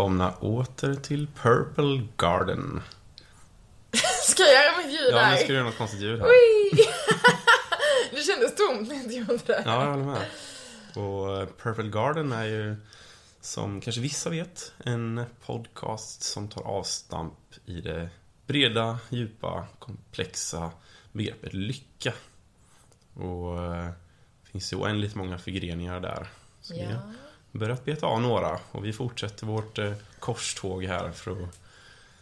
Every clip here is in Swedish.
välkomna åter till Purple Garden. Ska jag göra mitt ljud Ja, där? nu ska du göra något konstigt ljud här. Det kändes tomt när jag inte gjorde det. Ja, jag håller med. Och eh, Purple Garden är ju, som kanske vissa vet, en podcast som tar avstamp i det breda, djupa, komplexa begreppet lycka. Och eh, det finns ju oändligt många förgreningar där. Så Ja. Börjat beta av några och vi fortsätter vårt eh, korståg här för att,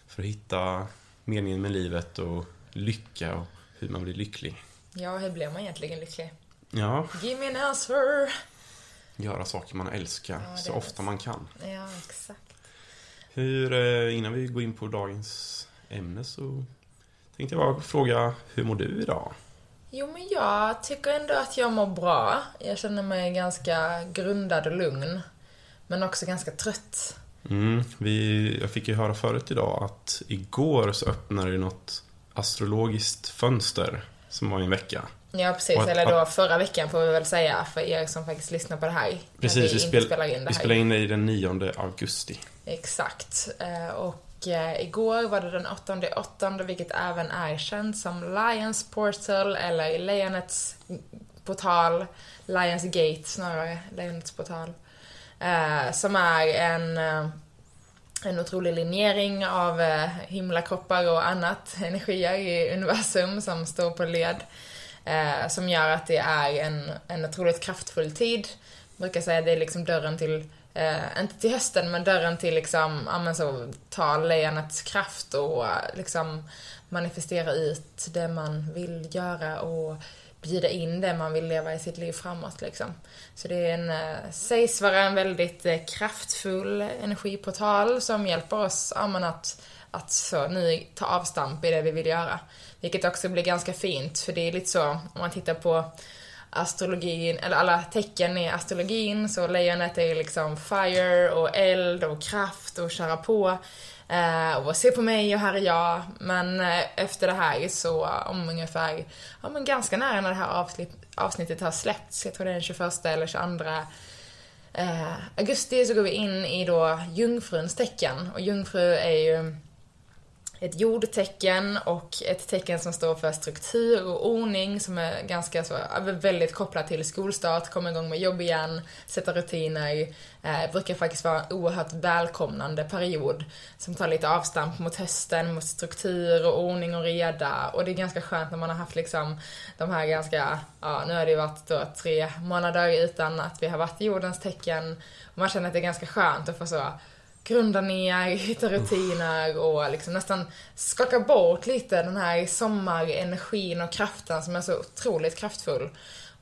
för att hitta meningen med livet och lycka och hur man blir lycklig. ja, hur blir man egentligen lycklig? Ja, Give me an answer. göra saker man älskar Ja, så ofta man kan. Ja, exakt. Hur, eh, innan vi går in på dagens ämne så tänkte jag bara fråga, hur mår du idag? Jo, men jag tycker ändå att jag mår bra. Jag känner mig ganska grundad och lugn. Men också ganska trött. Mm, vi, jag fick ju höra förut idag att igår så öppnade det något astrologiskt fönster som var i en vecka. Ja, precis. Och att- Eller då förra veckan får vi väl säga för er som faktiskt lyssnar på det här. Precis, vi vi, spel, spelar in det vi här. spelar in det i den 9 augusti. Exakt. Eh, och eh, igår var det den 8 8 vilket även är känt som Lions Portal, eller Lejonets portal, Lions Gate snarare, Lejonets portal. Eh, Som är en, eh, en otrolig linjering av eh, himlakroppar och annat energier i universum som står på led. Eh, Som gör att det är en, en otroligt kraftfull tid. Jag brukar säga att det är liksom dörren till Eh, inte till hösten, men dörren till liksom, ja men så, ta lejonets kraft och liksom manifestera ut det man vill göra och bjuda in det man vill leva i sitt liv framåt liksom. Så det är en, eh, sägs vara en väldigt eh, kraftfull energiportal som hjälper oss, ja men att, att så, nu ta avstamp i det vi vill göra. Vilket också blir ganska fint, för det är lite så, om man tittar på astrologin, eller alla tecken i astrologin, så lejonet är liksom fire och eld och kraft och köra på. Eh, och se på mig och här är jag. Men eh, efter det här så om ungefär, ja men ganska nära när det här avsnitt, avsnittet har släppts, jag tror det är den 21 eller 22 eh, augusti så går vi in i då jungfruns tecken. Och jungfru är ju ett jordtecken och ett tecken som står för struktur och ordning som är ganska så, väldigt kopplat till skolstart, komma igång med jobb igen, sätta rutiner. Eh, brukar faktiskt vara en oerhört välkomnande period som tar lite avstamp mot hösten, mot struktur och ordning och reda. Och det är ganska skönt när man har haft liksom de här ganska, ja nu har det ju varit då tre månader utan att vi har varit i jordens tecken. Och man känner att det är ganska skönt att få så grunda ner, hitta rutiner och liksom nästan skaka bort lite den här sommarenergin och kraften som är så otroligt kraftfull.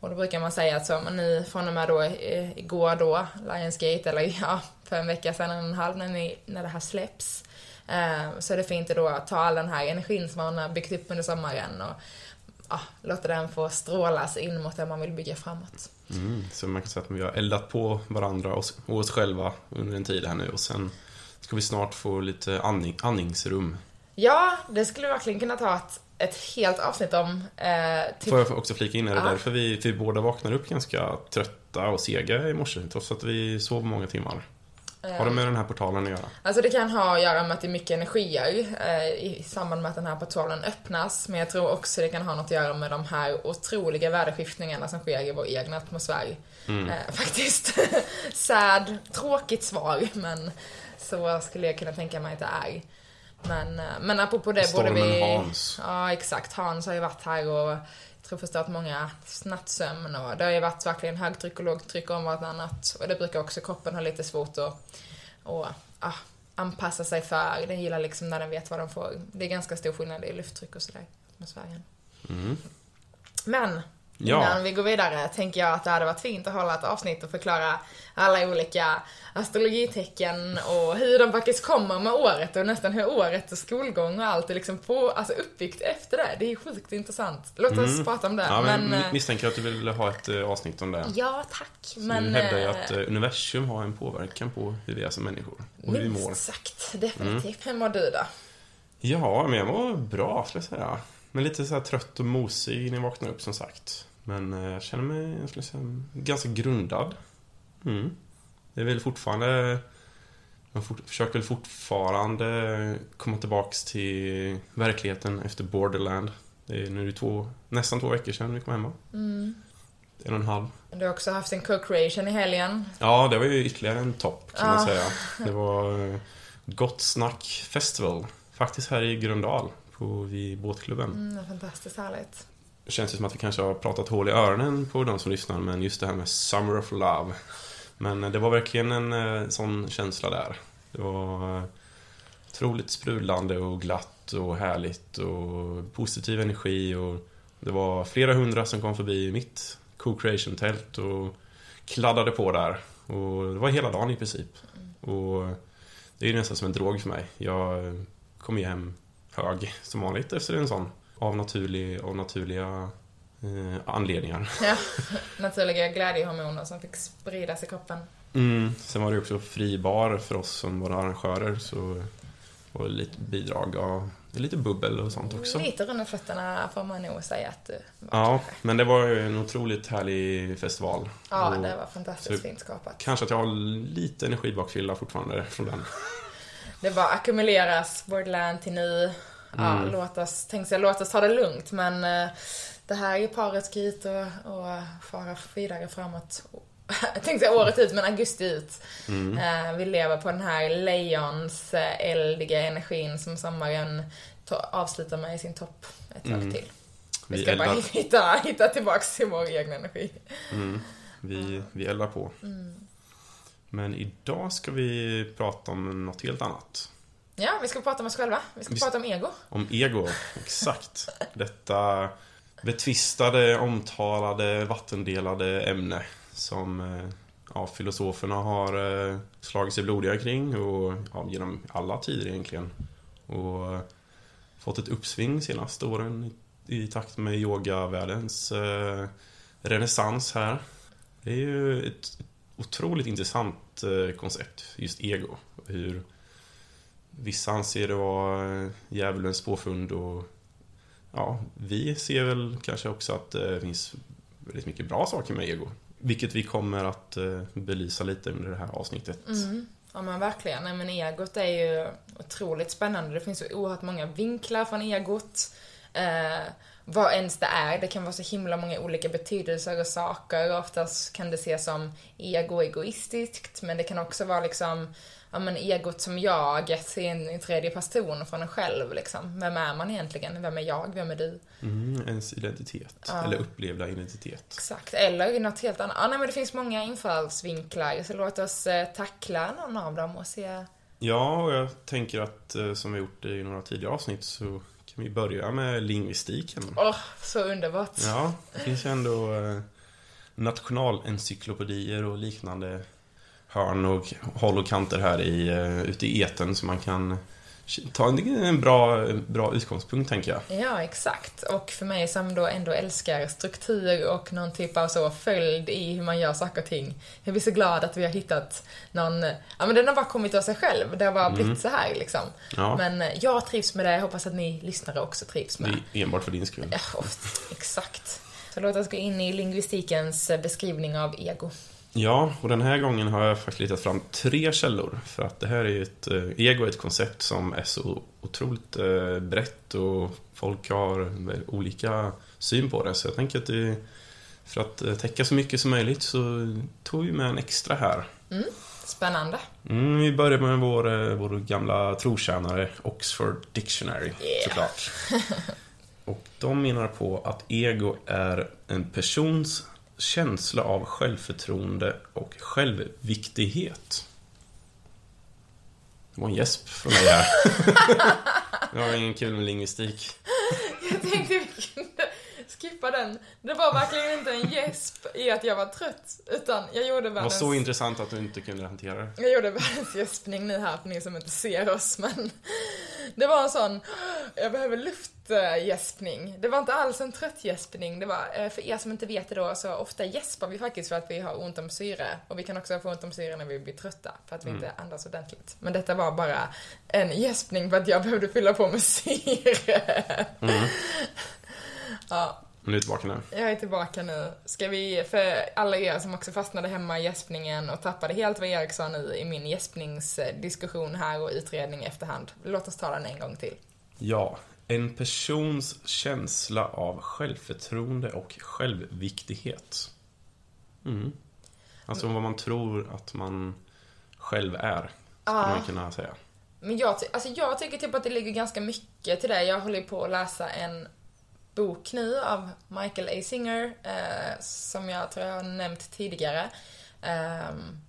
Och då brukar man säga att så, men nu från och med då eh, igår då, Lionsgate, eller ja, för en vecka sedan, en och en halv, när, ni, när det här släpps. Eh, så är det fint att ta all den här energin som man har byggt upp under sommaren och ja, låta den få strålas in mot det man vill bygga framåt. Mm, så man kan säga att vi har eldat på varandra och oss, själva under en tid här nu och sen ska vi snart få lite andning, andningsrum. Ja, det skulle vi verkligen kunna ta ett, ett helt avsnitt om. Eh, till Får jag också flika in, är det Ja. därför vi, vi båda vaknar upp ganska trötta och sega i morse trots att vi sov många timmar? Har det med den här portalen att göra? Alltså det kan ha att göra med att det är mycket energier eh, i samband med att den här portalen öppnas. Men jag tror också det kan ha något att göra med de här otroliga väderskiftningarna som sker i vår egna atmosfär. Eh, faktiskt. Sad, tråkigt svar, men så skulle jag kunna tänka mig att det är. Men, eh, men apropå det borde Stormen vi... Hans. Ja, exakt. Hans har ju varit här och tror förstått många nattsömn och det har ju varit verkligen högtryck och lågtryck om vartannat. Och det brukar också kroppen ha lite svårt att och, ah, anpassa sig för. Den gillar liksom när den vet vad den får. Det är ganska stor skillnad i lufttryck och sådär atmosfären. Men Ja. innan vi går vidare tänker jag att det hade varit fint att hålla ett avsnitt och förklara alla olika astrologitecken och hur de faktiskt kommer med året och nästan hur året och skolgång och allt är liksom på, alltså uppbyggt efter det. Det är sjukt intressant. Låt oss prata om det. Ja, men, men, eh, misstänker att du vill ha ett eh, avsnitt om det. ja, tack. Du Men, hävdar ju eh, att universum har en påverkan på hur vi är som människor och hur vi mår. Minst sagt, definitivt. Hur mår du då? Ja, men jag mår bra skulle jag säga. Men lite så här trött och mosig när jag vaknar upp som sagt. Men eh, jag känner mig, jag säga, ganska grundad. Mm. Det är väl fortfarande... Man fort, försöker väl fortfarande komma tillbaks till verkligheten efter Borderland. Det är nu två, nästan två veckor sedan vi kom hemma. Mm. En och en halv. Du har också haft en co-creation i helgen. Ja, det var ju ytterligare en topp kan man Ja. säga. Det var eh, Gott Snack Festival. Faktiskt här i Gröndal, på, vid båtklubben. Mm, fantastiskt härligt. Det känns ju som att vi kanske har pratat hål i öronen på de som lyssnar, men just det här med Summer of Love. Men eh, det var verkligen en eh, sån känsla där. Det var eh, otroligt sprudlande och glatt och härligt och positiv energi och det var flera hundra som kom förbi mitt co-creation-tält och kladdade på där. Och det var hela dagen i princip. Och det är ju nästan som en drog för mig. Jag kom ju hem hög som vanligt efter en sån. Av, naturlig, av naturliga eh, anledningar. Ja, naturliga glädjehormoner som fick spridas i kroppen. Mm. Sen var det också fri bar för oss som var arrangörer. Så det lite bidrag av lite bubbel och sånt också. Lite runt fötterna får man nog säga att du var Ja, men det var ju en otroligt härlig festival. Ja, Och det var fantastiskt fint skapat. Kanske att jag har lite energibakfylla fortfarande från den. Det bara ackumuleras, Borderland till nu. Ja, Mm. låt oss, tänkte jag, låt oss ta det lugnt, men eh, det här är paret ska ut och, och fara vidare framåt. Jag tänkte säga året ut, men augusti ut. Mm. Eh, vi lever på den här lejons eh, eldiga energin som sommaren avslutar med i sin topp ett tag Mm. till. Vi Vi ska bara eldar, hitta, hitta tillbaks till vår egen energi. mm, vi, vi eldar på. Men idag ska vi prata om något helt annat. Ja, vi ska prata om oss själva. Vi ska Vi- prata om ego. Om ego, exakt. Detta betvistade, omtalade, vattendelade ämne som eh, ja, filosoferna har eh, slagit sig blodiga kring och ja, genom alla tider egentligen. Och eh, fått ett uppsving senaste åren i, i takt med yogavärldens eh, renässans här. Det är ju ett otroligt intressant Eh, koncept, just ego. Hur Vissa anser det vara eh, djävulens påfund och ja, vi ser väl kanske också att det finns väldigt mycket bra saker med ego. Vilket vi kommer att eh, belysa lite under det här avsnittet. Mm. Ja men verkligen. Nej, men egot är ju otroligt spännande. Det finns så oerhört många vinklar från egot. Eh, vad ens det är. Det kan vara så himla många olika betydelser och saker. Oftast kan det ses som ego egoistiskt, men det kan också vara liksom Ja men egot som jag, se en, en tredje person från en själv liksom. Vem är man egentligen? Vem är jag? Vem är du? Mm, ens identitet, Ja. eller upplevda identitet. Exakt, eller något helt annat. Ja, nej, men det finns många infallsvinklar, så låt oss eh, tackla någon av dem och se Ja, och jag tänker att eh, som vi gjort i några tidigare avsnitt så kan vi börja med lingvistiken. Åh, så underbart. Ja, det finns ju ändå eh, nationalencyklopedier och liknande hörn och håll och kanter här i, eh, ute i eten så man kan ta en, bra, bra utgångspunkt tänker jag. Ja, exakt. Och för mig som då ändå älskar struktur och någon typ av så följd i hur man gör saker och ting. Jag blir så glad att vi har hittat någon, ja men den har bara kommit av sig själv. Det har bara blivit så här liksom. Ja, Men eh, jag trivs med det, jag hoppas att ni lyssnare också trivs med det är enbart för din skull. Ja, exakt. Så låt oss gå in i lingvistikens eh, beskrivning av ego. Ja, och den här gången har jag faktiskt letat fram tre källor. För att det här är ju ett, eh, ego är ett koncept som är så otroligt eh, brett och folk har olika syn på det. Så jag tänker att det, för att eh, täcka så mycket som möjligt så tog vi med en extra här. Spännande. Mm, vi börjar med vår, vår gamla trotjänare Oxford Dictionary, Yeah. såklart. Och de menar på att ego är en persons känsla av självförtroende och självviktighet. Det var en gäsp från mig här. Det var ingen kul med lingvistik. Jag tänkte vi kunde skippa den. Det var verkligen inte en gäsp i att jag var trött, utan jag gjorde Det var världens... så intressant att du inte kunde hantera det. Jag gjorde världens gäspning nu här för ni som inte ser oss, men det var en sån, jag behöver luftgäspning. Det var inte alls en trött gäspning. Det var, eh, för er som inte vet det då, så ofta gäspar vi faktiskt för att vi har ont om syre. Och vi kan också få ont om syre när vi blir trötta, för att vi inte andas ordentligt. Men detta var bara en gäspning för att jag behövde fylla på med syre. Ja, Men du är tillbaka nu. Jag är tillbaka nu. Ska vi, för alla er som också fastnade hemma i gäspningen och tappade helt vad Erik sa nu i min gäspningsdiskussion här och utredning i efterhand. Låt oss ta den en gång till. Ja, en persons känsla av självförtroende och självviktighet. Mm. Alltså vad man tror att man själv är, skulle Ja. man kunna säga. Men jag, alltså jag tycker typ att det ligger ganska mycket till det. Jag håller på att läsa en bok nu av Michael A. Singer, eh, som jag tror jag har nämnt tidigare. Ehm,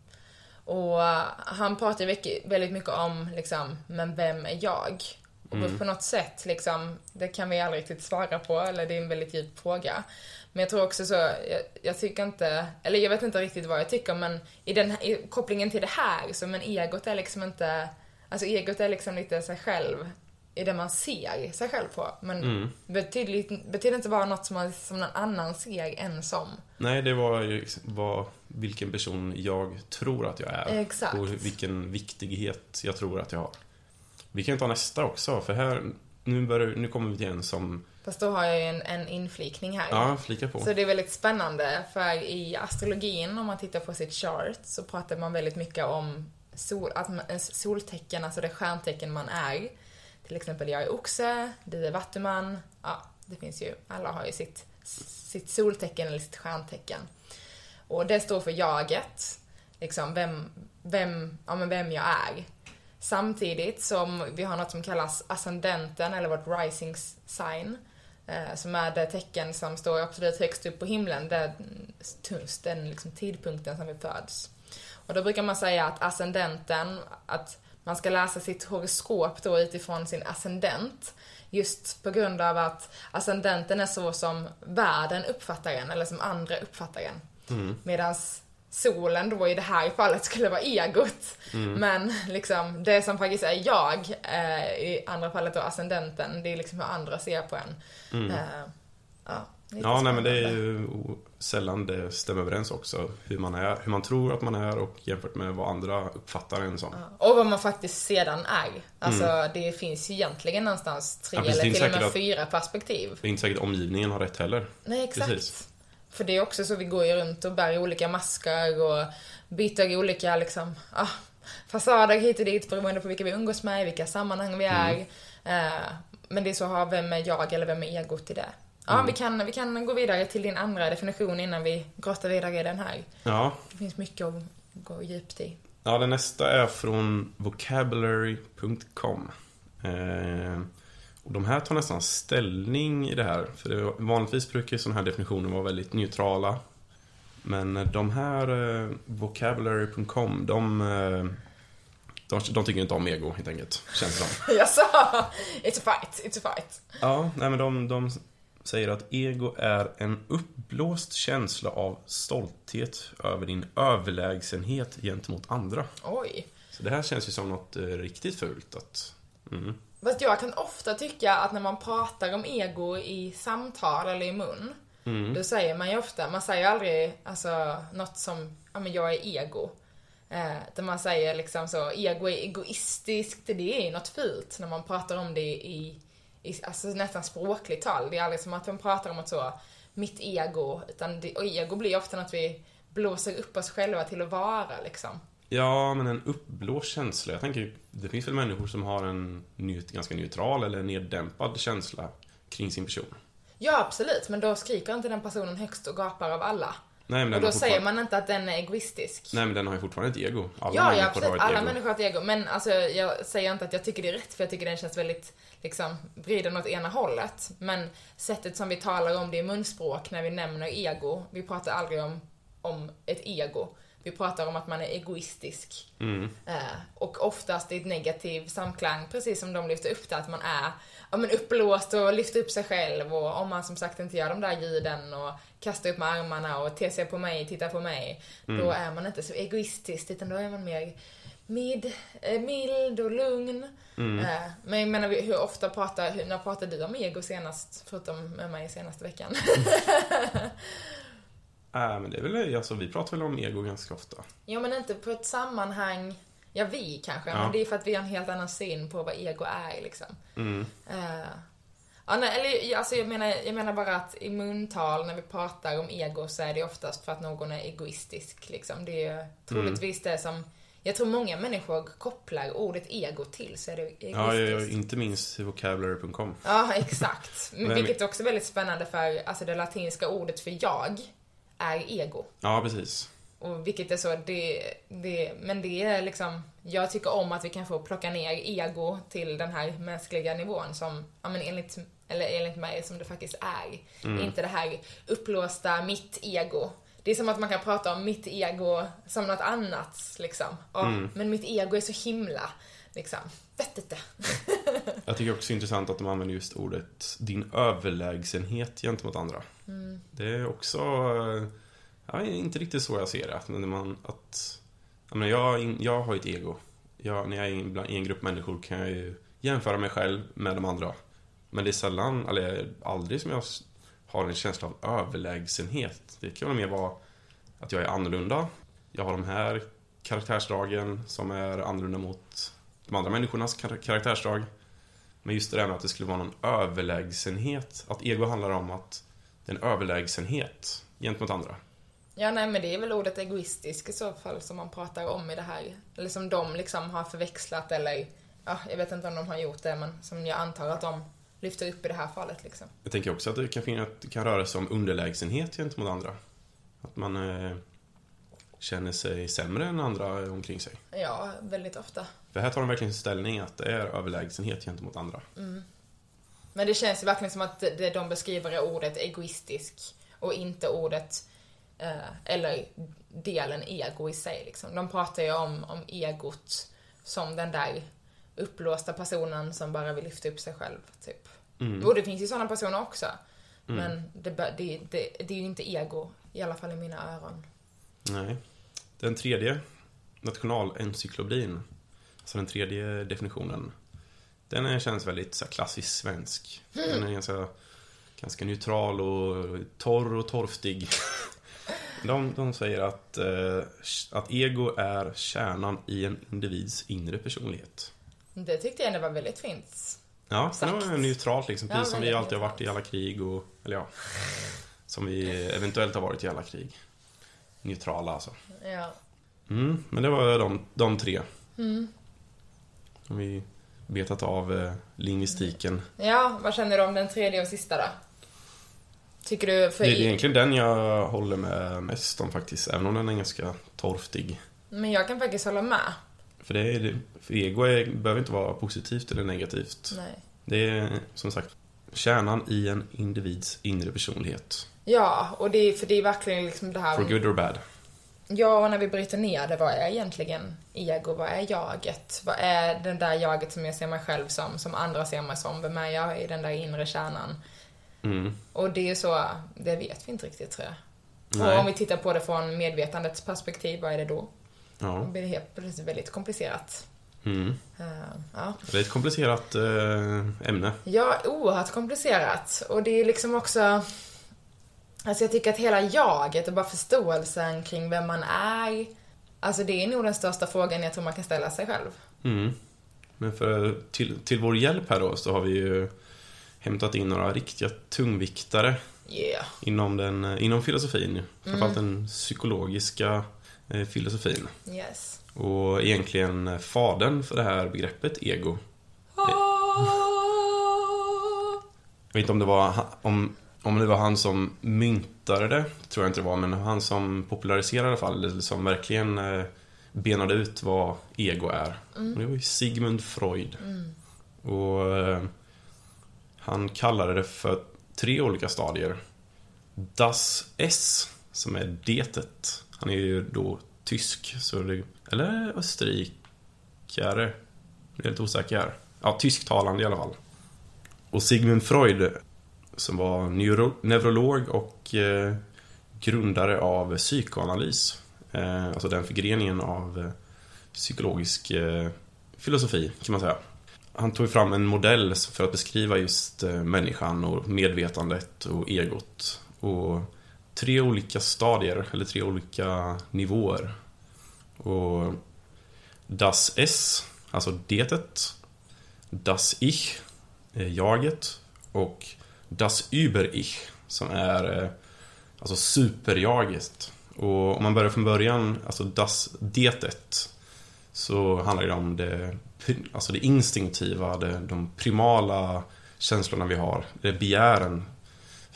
och han pratar väldigt mycket om, liksom, men vem är jag? Och på något sätt, liksom, det kan vi aldrig riktigt svara på, eller det är en väldigt djup fråga. Men jag tror också så, jag, jag tycker inte, eller jag vet inte riktigt vad jag tycker, men i den i kopplingen till det här, så men egot är liksom inte, alltså egot är liksom lite sig själv i det man ser sig själv på. Men betyder, betyder inte vara något som, man, som någon annan ser en som. Nej, det var ju vad, vilken person jag tror att jag är. Exakt. Och vilken viktighet jag tror att jag har. Vi kan ju ta nästa också, för här, nu, börjar, nu kommer vi till en som, Fast då har jag ju en, en inflikning här. ja, flika på. Så det är väldigt spännande, för i astrologin, om man tittar på sitt chart, så pratar man väldigt mycket om sol, att man, soltecken, alltså det stjärntecken man är. Till exempel jag är oxe, du är vattuman. Ja, det finns ju, alla har ju sitt, sitt soltecken eller sitt stjärntecken. Och det står för jaget, liksom vem, vem, ja, men vem jag är. Samtidigt som vi har något som kallas ascendenten, eller vårt rising sign. Eh, som är det tecken som står absolut högst upp på himlen, det, den liksom tidpunkten som vi föds. Och då brukar man säga att ascendenten, att man ska läsa sitt horoskop då utifrån sin ascendent. Just på grund av att ascendenten är så som världen uppfattar en, eller som andra uppfattar en. Mm. Medan solen då i det här fallet skulle vara egot. Mm. Men liksom det som faktiskt är jag, eh, i andra fallet då ascendenten, det är liksom hur andra ser på en. Eh, ja, Mm. Ja, nej men det är ju sällan det stämmer överens också. Hur man är, hur man tror att man är och jämfört med vad andra uppfattar en som. Och vad man faktiskt sedan är. Alltså det finns ju egentligen någonstans tre Mm. Ja, precis, eller till och med att- fyra perspektiv. Det är inte säkert omgivningen har rätt heller. Nej, exakt. Precis. För det är också så vi går ju runt och bär olika masker och byter olika liksom, ah, fasader hit och dit beroende på vilka vi umgås med, i vilka sammanhang vi är. Eh, men det är så ha vem är jag eller vem är egot i det. Ja, vi, kan, vi kan gå vidare till din andra definition innan vi grottar vidare i den här. Ja, Det finns mycket att gå djupt i. Ja, den nästa är från vocabulary.com. Eh, och de här tar nästan ställning i det här. För det, vanligtvis brukar sådana här definitioner vara väldigt neutrala. Men de här eh, vocabulary.com, de, eh, de, de tycker inte om ego helt enkelt, känns det som. Jag sa, it's a fight, it's a fight. Ja, nej men de, de säger att ego är en uppblåst känsla av stolthet över din överlägsenhet gentemot andra. Oj. Så det här känns ju som något eh, riktigt fult. Att, mm. Fast jag kan ofta tycka att när man pratar om ego i samtal eller i mun, då säger man ju ofta, man säger aldrig alltså något som, ja men jag är ego. Eh, där man säger liksom så, ego är egoistiskt, det är ju något fult när man pratar om det i, i alltså nästan språkligt tal. Det är aldrig som att man pratar om att så, mitt ego, utan det, och ego blir ofta något vi blåser upp oss själva till att vara liksom. Ja, men en uppblåst känsla. Jag tänker, det finns väl människor som har en neut- ganska neutral eller neddämpad känsla kring sin person. Ja, absolut, men då skriker inte den personen högst och gapar av alla. Nej, men Och då säger man inte att den är egoistisk. Nej, men den har ju fortfarande ett ego. Alla ja, ja, människor absolut. har ett Alla ego. människor har ett ego. Men alltså, jag säger inte att jag tycker det är rätt, för jag tycker den känns väldigt, liksom, vriden åt ena hållet. Men sättet som vi talar om det i munspråk när vi nämner ego, vi pratar aldrig om, om ett ego. Vi pratar om att man är egoistisk. Mm. Eh, och oftast i ett negativ samklang, precis som de lyfter upp det, att man är ja, men uppblåst och lyfter upp sig själv och om man som sagt inte gör de där ljuden och kastar upp med armarna och ter sig på mig, tittar på mig, då är man inte så egoistisk utan då är man mer mid, eh, mild och lugn. Eh, men jag menar, hur ofta pratar, hur, när pratade du om ego senast, förutom med mig senaste veckan? Äh, men det är väl, alltså, vi pratar väl om ego ganska ofta. Ja, men inte på ett sammanhang, ja vi kanske, Ja. men det är för att vi har en helt annan syn på vad ego är liksom. Mm. Eh, Ja, nej, eller, alltså, jag, menar, jag menar bara att i muntal, när vi pratar om ego, så är det oftast för att någon är egoistisk. Liksom. Det är ju troligtvis det som jag tror många människor kopplar ordet ego till, så är det egoistiskt. Ja, ja, ja, inte minst vocabulary.com. Ja, exakt. Vilket också är väldigt spännande för, alltså det latinska ordet för jag är ego. Ja, precis. Och vilket är så, det, det, men det är liksom, jag tycker om att vi kan få plocka ner ego till den här mänskliga nivån som, ja men enligt, eller enligt mig, som det faktiskt är. Mm. Inte det här upplåsta mitt ego. Det är som att man kan prata om mitt ego som något annat, liksom. Och, Mm. Men mitt ego är så himla, liksom, vet inte. Jag tycker också det är intressant att de använder just ordet din överlägsenhet gentemot andra. Mm. Det är också, eh, ja, inte riktigt så jag ser det. Att, när man, att, jag, menar, jag, jag har ett ego. Jag, när jag är i en- i en grupp människor kan jag ju jämföra mig själv med de andra. Men det är sällan, eller aldrig som jag har en känsla av överlägsenhet. Det kan väl mer vara att jag är annorlunda. Jag har de här karaktärsdragen som är annorlunda mot de andra människornas kar- karaktärsdrag. Men just det där med att det skulle vara någon överlägsenhet. Att ego handlar om att det är en överlägsenhet gentemot andra. Ja, nej, men det är väl ordet egoistisk i så fall som man pratar om i det här. Eller som de liksom har förväxlat eller, ja, jag vet inte om de har gjort det, men som jag antar att de lyfter upp i det här fallet liksom. Jag tänker också att det kan, finna, att det kan röra sig om underlägsenhet gentemot andra. Att man eh, känner sig sämre än andra omkring sig. Ja, väldigt ofta. För här tar de verkligen ställning att det är överlägsenhet gentemot andra. Men det känns ju verkligen som att det de beskriver är ordet egoistisk och inte ordet, eh, eller delen ego i sig liksom. De pratar ju om, om egot som den där upplåsta personen som bara vill lyfta upp sig själv, typ. Mm. Jo, det finns ju sådana personer också. Men det, det, det, det är ju inte ego, i alla fall i mina öron. Nej. Den tredje, nationalencyklopedin, alltså den tredje definitionen, den känns väldigt så klassisk svensk. Den är ganska, ganska neutral och torr och torftig. De, de säger att, eh, att ego är kärnan i en individs inre personlighet. Det tyckte jag ändå var väldigt fint. Ja, det var neutralt liksom. Ja, Precis som vi alltid har varit i alla krig och, eller ja, som vi eventuellt har varit i alla krig. Neutrala alltså. Ja. Mm, men det var de, de tre. Mm. Om vi betat av eh, lingvistiken. Ja, vad känner du om den tredje och sista då? Tycker du, för Det är egentligen den jag håller med mest om faktiskt, även om den är ganska torftig. Men jag kan faktiskt hålla med. För, det är, för ego är, behöver inte vara positivt eller negativt. Nej. Det är som sagt kärnan i en individs inre personlighet. Ja, och det är, för det är verkligen liksom det här... For good or bad. Ja, och när vi bryter ner det, vad är egentligen ego? Vad är jaget? Vad är den där jaget som jag ser mig själv som, som andra ser mig som? Vem är jag i den där inre kärnan? Mm. Och det är så, det vet vi inte riktigt tror jag. Nej. Och om vi tittar på det från medvetandets perspektiv, vad är det då? Ja. blir det helt plötsligt väldigt komplicerat. Mm. Eh, ja. Det är ett komplicerat eh, ämne. Ja, oerhört komplicerat. Och det är liksom också... Alltså jag tycker att hela jaget och bara förståelsen kring vem man är. Alltså det är nog den största frågan jag tror man kan ställa sig själv. Mm. Men för, till, till vår hjälp här då så har vi ju hämtat in några riktiga tungviktare Yeah. inom, den, inom filosofin. Framförallt den psykologiska filosofin. Yes. Och egentligen eh, fadern för det här begreppet ego. Jag vet inte om det var, om, om det var han som myntade det, tror jag inte det var, men han som populariserade i alla fall, eller som verkligen eh, benade ut vad ego är. Och det var ju Sigmund Freud. Och eh, han kallade det för tre olika stadier. Das S, som är detet. Han är ju då tysk, så det, eller österrikare. Jag är lite osäker här. Ja, tysktalande i alla fall. Och Sigmund Freud, som var neuro, neurolog och eh, grundare av psykoanalys. Eh, alltså den förgreningen av eh, psykologisk eh, filosofi, kan man säga. Han tog fram en modell för att beskriva just eh, människan och medvetandet och egot. Och tre olika stadier, eller tre olika nivåer. Och Das S, alltså detet. Das Ich, eh, jaget. och Das Über-Ich som är eh, alltså superjaget. Och om man börjar från början, alltså Das Detet så handlar det om det, alltså det instinktiva, det, de primala känslorna vi har. Det begären.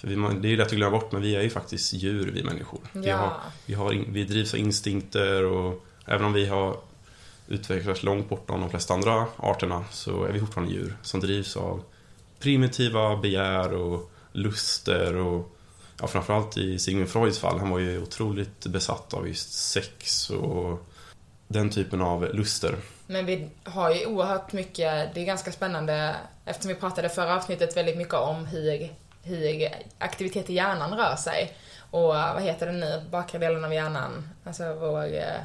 För vi, det är lätt att glömma bort, men vi är ju faktiskt djur, vi människor. Vi, Ja. har, vi, har, vi drivs av instinkter och även om vi har utvecklats långt bortom de flesta andra arterna så är vi fortfarande djur som drivs av primitiva begär och luster och ja, framförallt i Sigmund Freuds fall, han var ju otroligt besatt av just sex och den typen av luster. Men vi har ju oerhört mycket, det är ganska spännande eftersom vi pratade förra avsnittet väldigt mycket om hur, hur aktivitet i hjärnan rör sig. Och vad heter det nu, bakre delen av hjärnan, alltså vår, eh,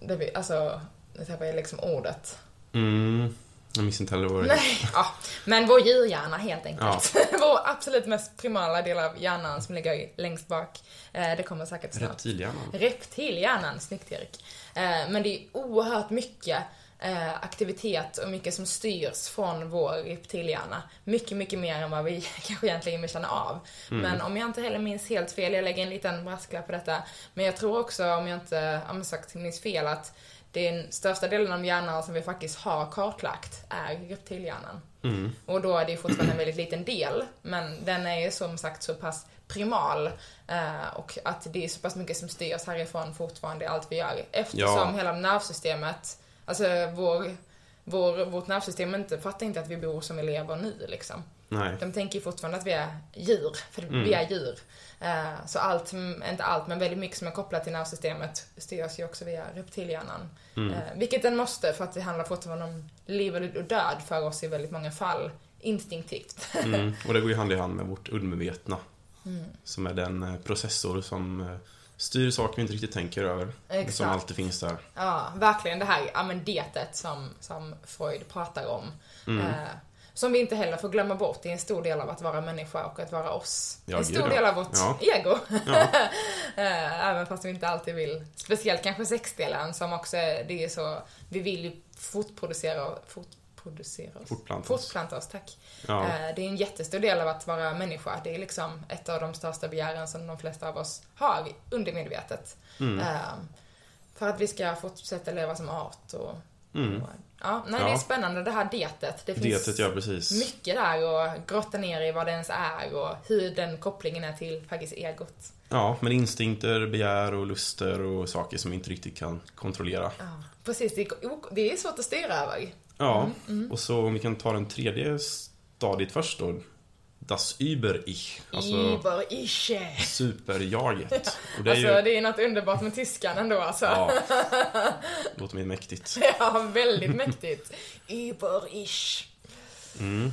det vi, alltså, nu tappar jag liksom ordet. Mm, jag minns inte heller vad det Nej, ja. Men vår djurhjärna helt enkelt. vår absolut mest primala del av hjärnan som ligger längst bak. Eh, Det kommer säkert snart. Reptilhjärnan. Reptilhjärnan, snyggt Erik. Eh, Men det är oerhört mycket eh, aktivitet och mycket som styrs från vår reptilhjärna. Mycket, mycket mer än vad vi kanske egentligen vill känna av. Men om jag inte heller minns helt fel, jag lägger en liten brasklapp på detta, men jag tror också, om jag inte, om sagt minns fel, att den största delen av hjärnan som vi faktiskt har kartlagt är reptilhjärnan. Mm. Och då är det ju fortfarande en väldigt liten del, men den är ju som sagt så pass primal eh, och att det är så pass mycket som styrs härifrån fortfarande allt vi gör. Eftersom Ja. hela nervsystemet, alltså vår, vår, vårt nervsystem inte, fattar inte att vi bor som vi lever nu liksom. Nej. De tänker fortfarande att vi är djur, för Mm. vi är djur. Eh, Så allt, inte allt, men väldigt mycket som är kopplat till nervsystemet styrs ju också via reptilhjärnan. Mm. Eh, Vilket den måste, för att det handlar fortfarande om liv och död för oss i väldigt många fall. Instinktivt. Mm. Och det går ju hand i hand med vårt undermedvetna. Mm. Som är den eh, processor som styr saker vi inte riktigt tänker över. Exakt. Som alltid finns där. Ja, verkligen det här ja, men detet som, som Freud pratar om. Mm. Eh, som vi inte heller får glömma bort. Det är en stor del av att vara människa och att vara oss. Ja, en stor del av vårt Ja. ego. Ja. Eh, Även fast vi inte alltid vill. Speciellt kanske sexdelen som också, det är så, vi vill ju fortproducera, fortproducera Fortplanta oss. Fortplanta oss, tack. Ja. Eh, Det är en jättestor del av att vara människa. Det är liksom ett av de största begären som de flesta av oss har undermedvetet. Mm. Eh, För att vi ska fortsätta leva som art och... Mm. och ja, nej, det är Ja. spännande det här detet. Det finns Detet, ja mycket där att grotta ner i vad det ens är och hur den kopplingen är till faktiskt egot. Ja, men instinkter, begär och luster och saker som vi inte riktigt kan kontrollera. Ja, precis. Det är, det är svårt att styra över. Ja, Mm, och så om vi kan ta den tredje stadiet först då. Das Über-Ich. Alltså Über-Ische. superjaget. Och det är Alltså, ju... det är något underbart med tyskan ändå alltså. Ja. Låter mer mäktigt. Ja, väldigt mäktigt. Über-Isch. Mm.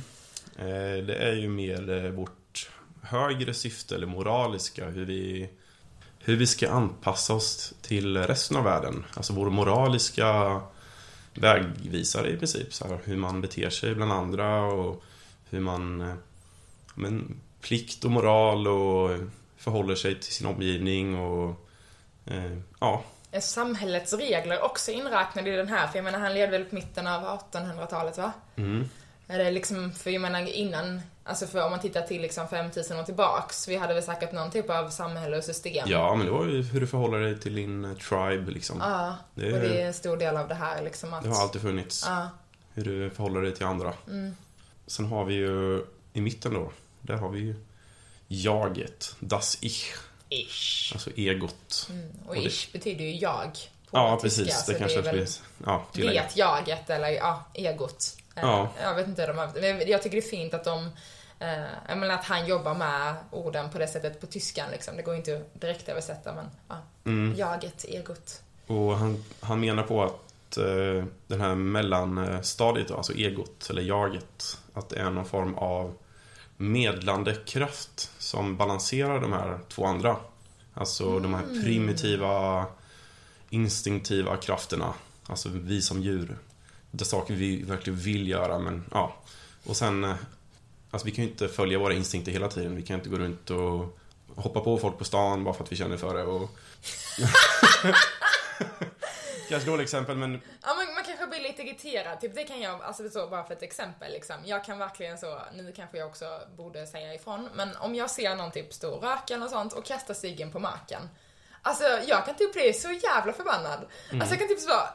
Eh, Det är ju mer eh, vårt högre syfte, eller moraliska, hur vi, hur vi ska anpassa oss till resten av världen. Alltså vår moraliska vägvisare i princip. Så här, hur man beter sig bland andra och hur man... eh, Men, plikt och moral och förhåller sig till sin omgivning och... Eh, ja, Är samhällets regler också inräknade i den här? För jag menar, han levde väl på mitten av 1800-talet, va? mm, Är det liksom, för jag menar innan, alltså för om man tittar till liksom 5000 år tillbaks, vi hade väl säkert någon typ av samhälle och system. ja men det var ju hur du förhåller dig till din eh, tribe liksom. Ja, Det- och det är en stor del av det här liksom att... Det har alltid funnits. Ja, hur du förhåller dig till andra. mm, Sen har vi ju i mitten då, där har vi ju jaget, das Ich, ish. alltså egot. Mm. Och Och det- ish betyder ju jag Ja, precis. Det kanske är är väl. Ja, vet jaget eller ja, egot. Ja. Jag vet inte, de har, jag tycker det är fint att de eh, menar att han jobbar med orden på det sättet på tyskan liksom. Det går inte att direkt översätta men ja. Mm. Jaget, egot. Och han, han menar på att eh, den här mellanstadiet, alltså egot, eller jaget, att det är någon form av medlande kraft som balanserar de här två andra. Alltså de här primitiva, instinktiva krafterna. Alltså vi som djur. Det saker vi verkligen vill göra, men ja. Och sen, eh, alltså vi kan ju inte följa våra instinkter hela tiden. Vi kan inte gå runt och hoppa på folk på stan bara för att vi känner för det. Och... Kanske dåligt exempel, men Ja, men man kanske blir lite irriterad, typ det kan jag, alltså så bara för ett exempel liksom. Jag kan verkligen så, nu kanske jag också borde säga ifrån, men om jag ser någon typ stå och röka eller sånt och kasta ciggen på marken. Alltså jag kan typ bli så jävla förbannad. Alltså jag kan typ så bara, "Ugh,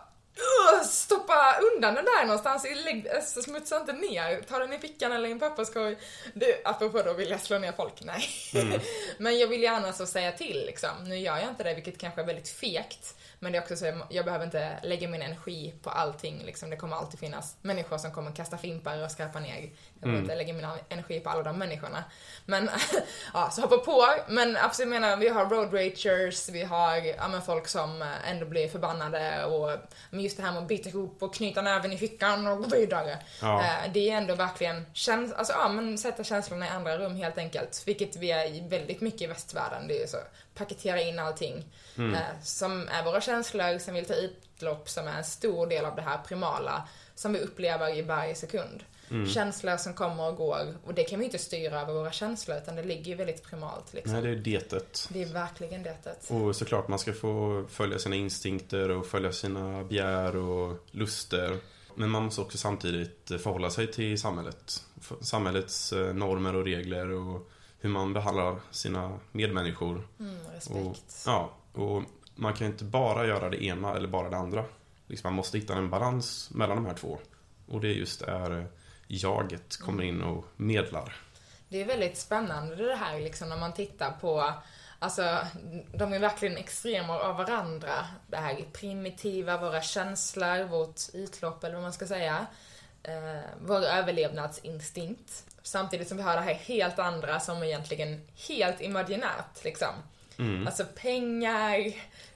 stoppa undan den där någonstans, lägg, alltså, smutsa inte ner, ta den i fickan eller i en papperskorg. Du, apropå då vill jag slå ner folk, nej. men jag vill gärna så säga till liksom. Nu gör jag inte det, vilket kanske är väldigt fegt. Men det är också så, jag behöver inte lägga min energi på allting liksom. Det kommer alltid finnas människor som kommer kasta fimpar och skräpa ner. Jag behöver inte lägga min energi på alla de människorna. Men, ja, så hoppa på. Men absolut, jag menar, vi har road ragers, vi har ja, men folk som eh, ändå blir förbannade och men just det här med att bita ihop och knyta näven i fickan och gå vidare. Ja. Eh, Det är ändå verkligen, käns- alltså, ja, men sätta känslorna i andra rum helt enkelt. Vilket vi är väldigt mycket i västvärlden. Det är så, paketera in allting. Eh, som är våra känslor, som vill ta utlopp, som är en stor del av det här primala. Som vi upplever i varje sekund. Känslor som kommer och går. Och det kan vi inte styra över våra känslor, utan det ligger ju väldigt primalt liksom. Nej, det är detet. Det är verkligen det. Och såklart man ska få följa sina instinkter och följa sina begär och luster. Men man måste också samtidigt förhålla sig till samhället. Samhällets eh, normer och regler och hur man behandlar sina medmänniskor. Mm, Och, respekt. ja, och man kan inte bara göra det ena eller bara det andra. Liksom man måste hitta en balans mellan de här två. Och det är just där jaget kommer in och medlar. Det är väldigt spännande det här liksom när man tittar på Alltså, de är verkligen extremer av varandra. Det här är primitiva, våra känslor, vårt utlopp eller vad man ska säga. Eh, vår överlevnadsinstinkt. Samtidigt som vi har det här helt andra som egentligen helt imaginärt liksom. Alltså pengar,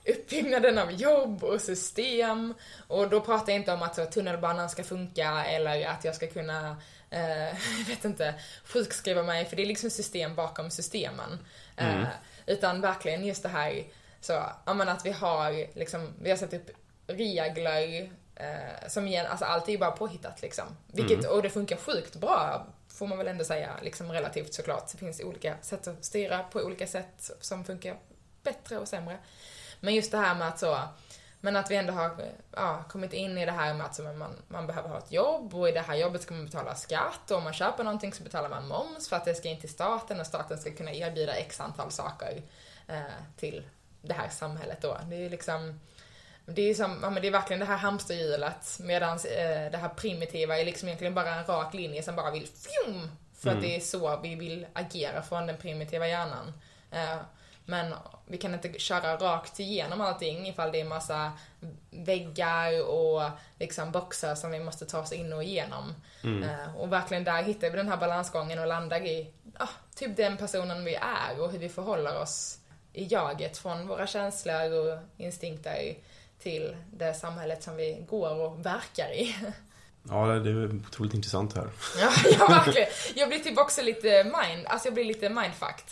uppbyggnaden av jobb och system. Och då pratar jag inte om att så, tunnelbanan ska funka eller att jag ska kunna, eh, vet inte, sjukskriva mig för det är liksom system bakom systemen. Eh, utan verkligen just det här, så, men att vi har liksom, vi har satt upp regler eh, som igen, alltså allt är ju bara påhittat liksom. Vilket, och det funkar sjukt bra får man väl ändå säga, liksom relativt såklart. Det finns olika sätt att styra på olika sätt som funkar bättre och sämre. Men just det här med att så, men att vi ändå har ja, kommit in i det här med att så, man, man behöver ha ett jobb och i det här jobbet ska man betala skatt och om man köper någonting så betalar man moms för att det ska in till staten och staten ska kunna erbjuda x antal saker eh, till det här samhället då. Det är liksom det är, som, ja, men det är verkligen det här hamsterhjulet medan eh, det här primitiva är liksom egentligen bara en rak linje som bara vill fjum! För att det är så vi vill agera från den primitiva hjärnan. Eh, men vi kan inte köra rakt igenom allting ifall det är massa väggar och liksom boxar som vi måste ta oss in och igenom. Eh, och verkligen där hittar vi den här balansgången och landar i ja, typ den personen vi är och hur vi förhåller oss i jaget från våra känslor och instinkter till det samhället som vi går och verkar i. Ja, det är otroligt intressant här. Ja, ja verkligen. Jag blir typ också lite mind, alltså jag blir lite mindfucked.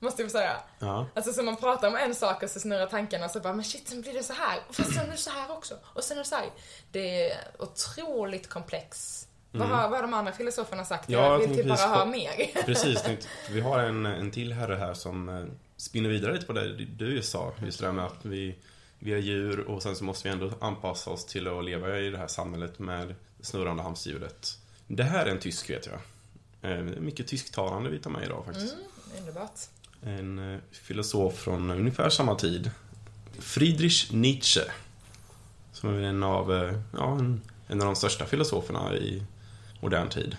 Måste jag säga. Ja. Alltså så man pratar om en sak och så snurrar tankarna och så bara, men shit, sen blir det så här. Och fast sen är det så här också. Och sen är det så här. Det är otroligt komplex. Vad, har, vad har de andra filosoferna sagt? Mm. Ja, jag vill typ bara på- mer. Precis, tänkte, vi har en, en till herre här som eh, spinner vidare lite på det du just sa. Just det där med att vi, vi är djur och sen så måste vi ändå anpassa oss till att leva i det här samhället med snurrande hamsterhjulet. Det här är en tysk vet jag. Eh, mycket tysktalande vi tar med idag faktiskt. Mm, underbart. En eh, filosof från ungefär samma tid. Friedrich Nietzsche. Som är en av, eh, ja, en, en av de största filosoferna i modern tid.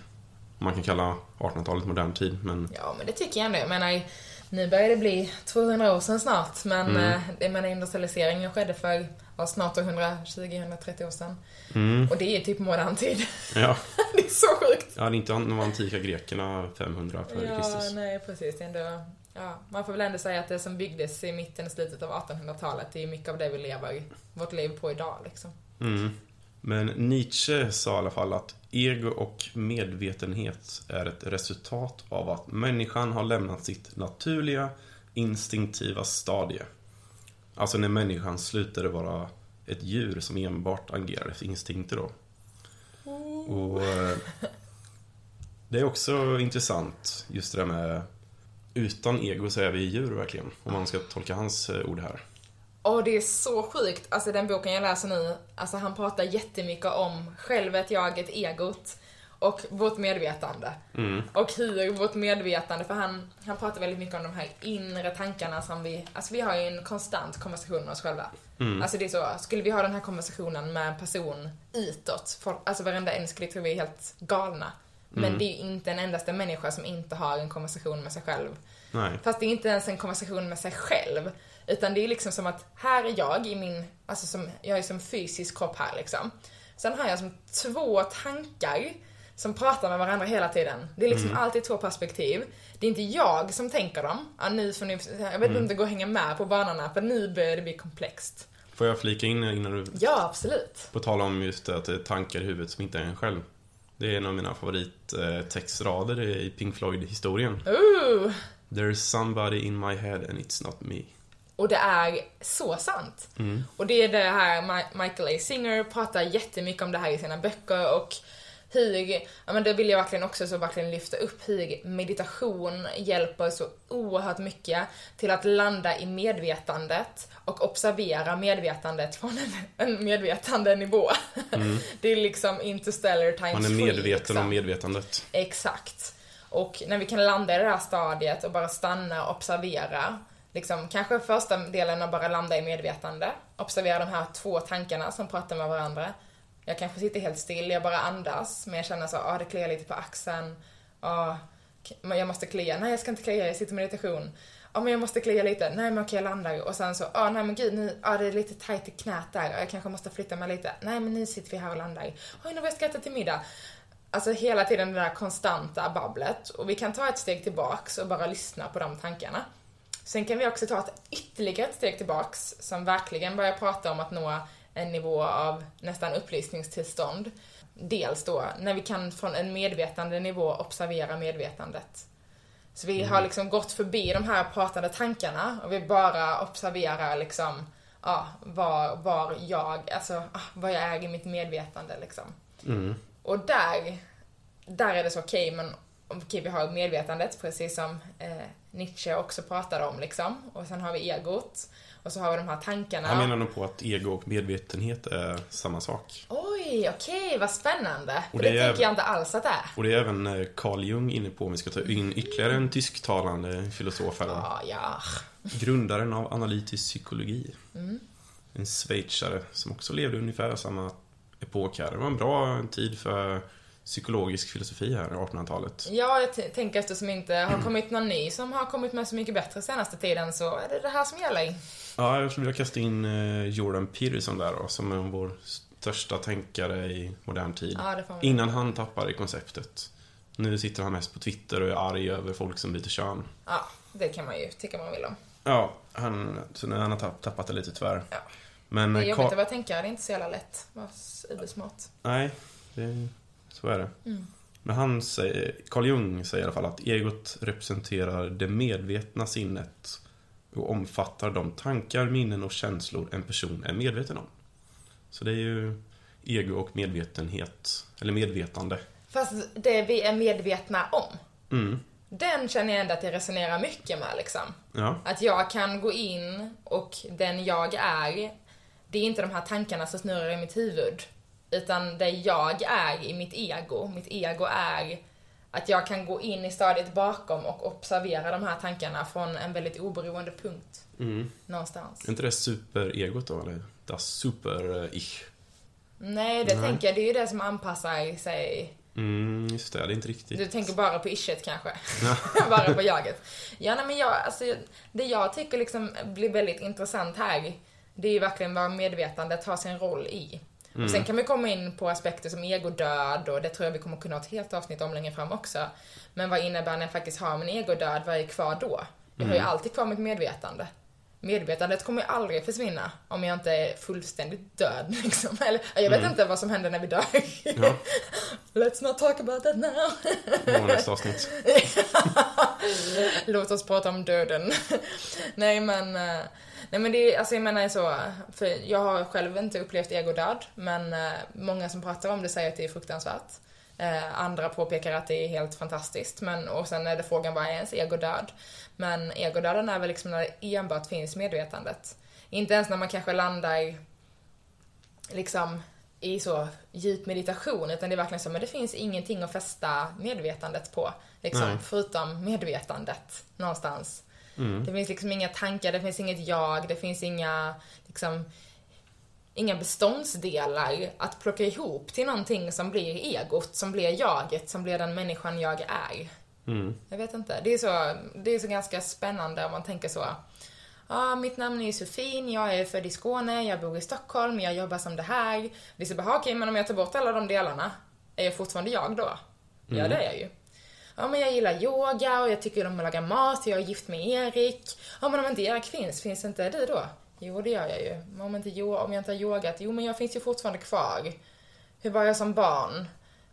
Man kan kalla 1800-talet modern tid, men Ja, men det tycker jag ändå. Jag menar, nu börjar det bli 200 år sedan snart, men Mm. eh, jag menar industrialiseringen skedde för ja, snart 120-130 år sedan. mm, Och det är typ modern tid. ja. det är så sjukt. Ja, det är inte de antika grekerna 500 före Ja, Kristus. nej precis. Det är ändå, ja, man får väl ändå säga att det som byggdes i mitten och slutet av 1800-talet, det är mycket av det vi lever vårt liv på idag liksom. Mm. Men Nietzsche sa i alla fall att ego och medvetenhet är ett resultat av att människan har lämnat sitt naturliga, instinktiva stadie. Alltså när människan slutade vara ett djur som enbart agerar efter instinkter då. Och eh, det är också intressant, just det där med utan ego så är vi djur verkligen. Om man ska tolka hans eh, ord här. Och det är så sjukt, alltså den boken jag läser nu, alltså han pratar jättemycket om självet, jaget, egot och vårt medvetande. Och hur vårt medvetande, för han, han pratar väldigt mycket om de här inre tankarna som vi, alltså vi har ju en konstant konversation med oss själva. Alltså det är så, skulle vi ha den här konversationen med en person utåt, folk, alltså varenda en skulle tro vi är helt galna. Men det är ju inte en endaste människa som inte har en konversation med sig själv. Nej. Fast det är inte ens en konversation med sig själv. Utan det är liksom som att här är jag i min, alltså som, jag är som fysisk kropp här liksom. Sen har jag som två tankar som pratar med varandra hela tiden. Det är liksom alltid två perspektiv. Det är inte jag som tänker dem. Ja, nu får ni, jag vet inte om det går att hänga med på banorna för nu börjar det bli komplext. Får jag flika in innan du Ja, absolut. På tal om just det, att det är tankar i huvudet som inte är en själv. Det är en av mina favorittextrader i Pink Floyd-historien. Ooh. There's somebody in my head and it's not me. Och det är så sant. Och det är det här Michael A. Singer pratar jättemycket om det här i sina böcker och hur, ja men det vill jag verkligen också så verkligen lyfta upp hur meditation hjälper så oerhört mycket till att landa i medvetandet och observera medvetandet från en, en medvetande nivå. det är liksom interstellar times Man är medveten liksom. om medvetandet. Exakt. Och när vi kan landa i det här stadiet och bara stanna och observera, liksom kanske första delen att bara landa i medvetande, observera de här två tankarna som pratar med varandra. Jag kanske sitter helt still, jag bara andas, men jag känner så, ah det kliar lite på axeln, ah, jag måste klia, nej jag ska inte klia, jag sitter i meditation. Ja men jag måste klia lite, nej men okej jag landar och sen så, ah nej men gud nu, ah det är lite tight i knät där, ah, jag kanske måste flytta mig lite. Nej men nu sitter vi här och landar. Oj nu var jag ska äta till middag. Alltså hela tiden det där konstanta babblet. Och vi kan ta ett steg tillbaks och bara lyssna på de tankarna. Sen kan vi också ta ett ytterligare ett steg tillbaks som verkligen börjar prata om att nå en nivå av nästan upplysningstillstånd. Dels då när vi kan från en medvetande nivå observera medvetandet. Så vi har liksom gått förbi de här pratande tankarna och vi bara observerar liksom, ja, var, var jag, alltså, ah, vad jag är i mitt medvetande liksom. Och där, där är det så okej, men okej vi har medvetandet, precis som eh, Nietzsche också pratade om liksom. Och sen har vi egot. Och så har vi de här tankarna. Han menar nog på att ego och medvetenhet är samma sak. Oj, okej, vad spännande. För Och det, det är- tänker jag inte alls att det är. Och det är även eh, Carl Jung inne på, om vi ska ta in ytterligare en tysktalande filosof här. Ja, ja. Grundaren av analytisk psykologi. Mm. En schweizare som också levde ungefär samma epok här. Det var en bra tid för psykologisk filosofi här, 1800-talet. Ja, jag tänker eftersom det inte har kommit någon ny som har kommit med så mycket bättre senaste tiden så är det det här som gäller. Ja, jag skulle vilja kasta in eh, Jordan Peterson där då, som är vår största tänkare i modern tid. Ja, Innan han tappade konceptet. Nu sitter han mest på Twitter och är arg över folk som byter kön. Ja, det kan man ju tycka man vill om. Ja, han, så nu har han tapp, tappat det lite tyvärr. Ja. Men Det är eh, jobbigt att vara tänkare, det är inte så jävla lätt. Var ubersmart. Nej, det, så är det. Mm. Men han säger, Carl Jung säger i alla fall att egot representerar det medvetna sinnet och omfattar de tankar, minnen och känslor en person är medveten om. Så det är ju ego och medvetenhet, eller medvetande. Fast det vi är medvetna om, Mm. den känner jag ändå att jag resonerar mycket med liksom. Ja, Att jag kan gå in och den jag är, det är inte de här tankarna som snurrar i mitt huvud. Utan det jag är i mitt ego, mitt ego är att jag kan gå in i stadiet bakom och observera de här tankarna från en väldigt oberoende punkt. mm. Någonstans. är inte det superegot då, eller das super-ich? Nej, det Nej. tänker jag, det är ju det som anpassar sig Mm, just det, det är inte riktigt. Du tänker bara på ishet kanske? bara på jaget? Ja, nej, men jag, alltså, det jag tycker liksom blir väldigt intressant här, det är ju verkligen vad medvetandet har sin roll i. Och sen kan vi komma in på aspekter som egodöd och det tror jag vi kommer kunna ha ett helt avsnitt om längre fram också. Men vad innebär när jag faktiskt har min egodöd, vad är kvar då? Jag har ju alltid kvar mitt medvetande. Medvetandet kommer ju aldrig försvinna om jag inte är fullständigt död liksom. Eller, jag vet inte vad som händer när vi dör. Ja, Let's not talk about that now. nästa avsnitt. Låt oss prata om döden. nej men, eh, nej men det är, alltså jag menar så, för jag har själv inte upplevt egodöd, men eh, många som pratar om det säger att det är fruktansvärt. Eh, andra påpekar att det är helt fantastiskt, men och sen är det frågan vad är ens egodöd? Men egodöden är väl liksom när det enbart finns medvetandet. Inte ens när man kanske landar liksom i så djup meditation, utan det är verkligen så, men det finns ingenting att fästa medvetandet på. Liksom, Nej. förutom medvetandet någonstans. Mm. Det finns liksom inga tankar, det finns inget jag, det finns inga, liksom, inga beståndsdelar att plocka ihop till någonting som blir egot, som blir jaget, som blir den människan jag är. Mm. Jag vet inte. Det är så, det är så ganska spännande om man tänker så. Ja, mitt namn är Josefin, jag är född i Skåne, jag bor i Stockholm, jag jobbar som det här. Det är så bara, okej, men om jag tar bort alla de delarna, är jag fortfarande jag då? Ja, det är jag ju. Ja, men jag gillar yoga och jag tycker om att laga mat, jag är gift med Erik. Ja, men om inte Erik finns, finns inte du då? Jo, det gör jag ju. Men om, inte, om jag inte har yogat, jo men jag finns ju fortfarande kvar. Hur var jag som barn?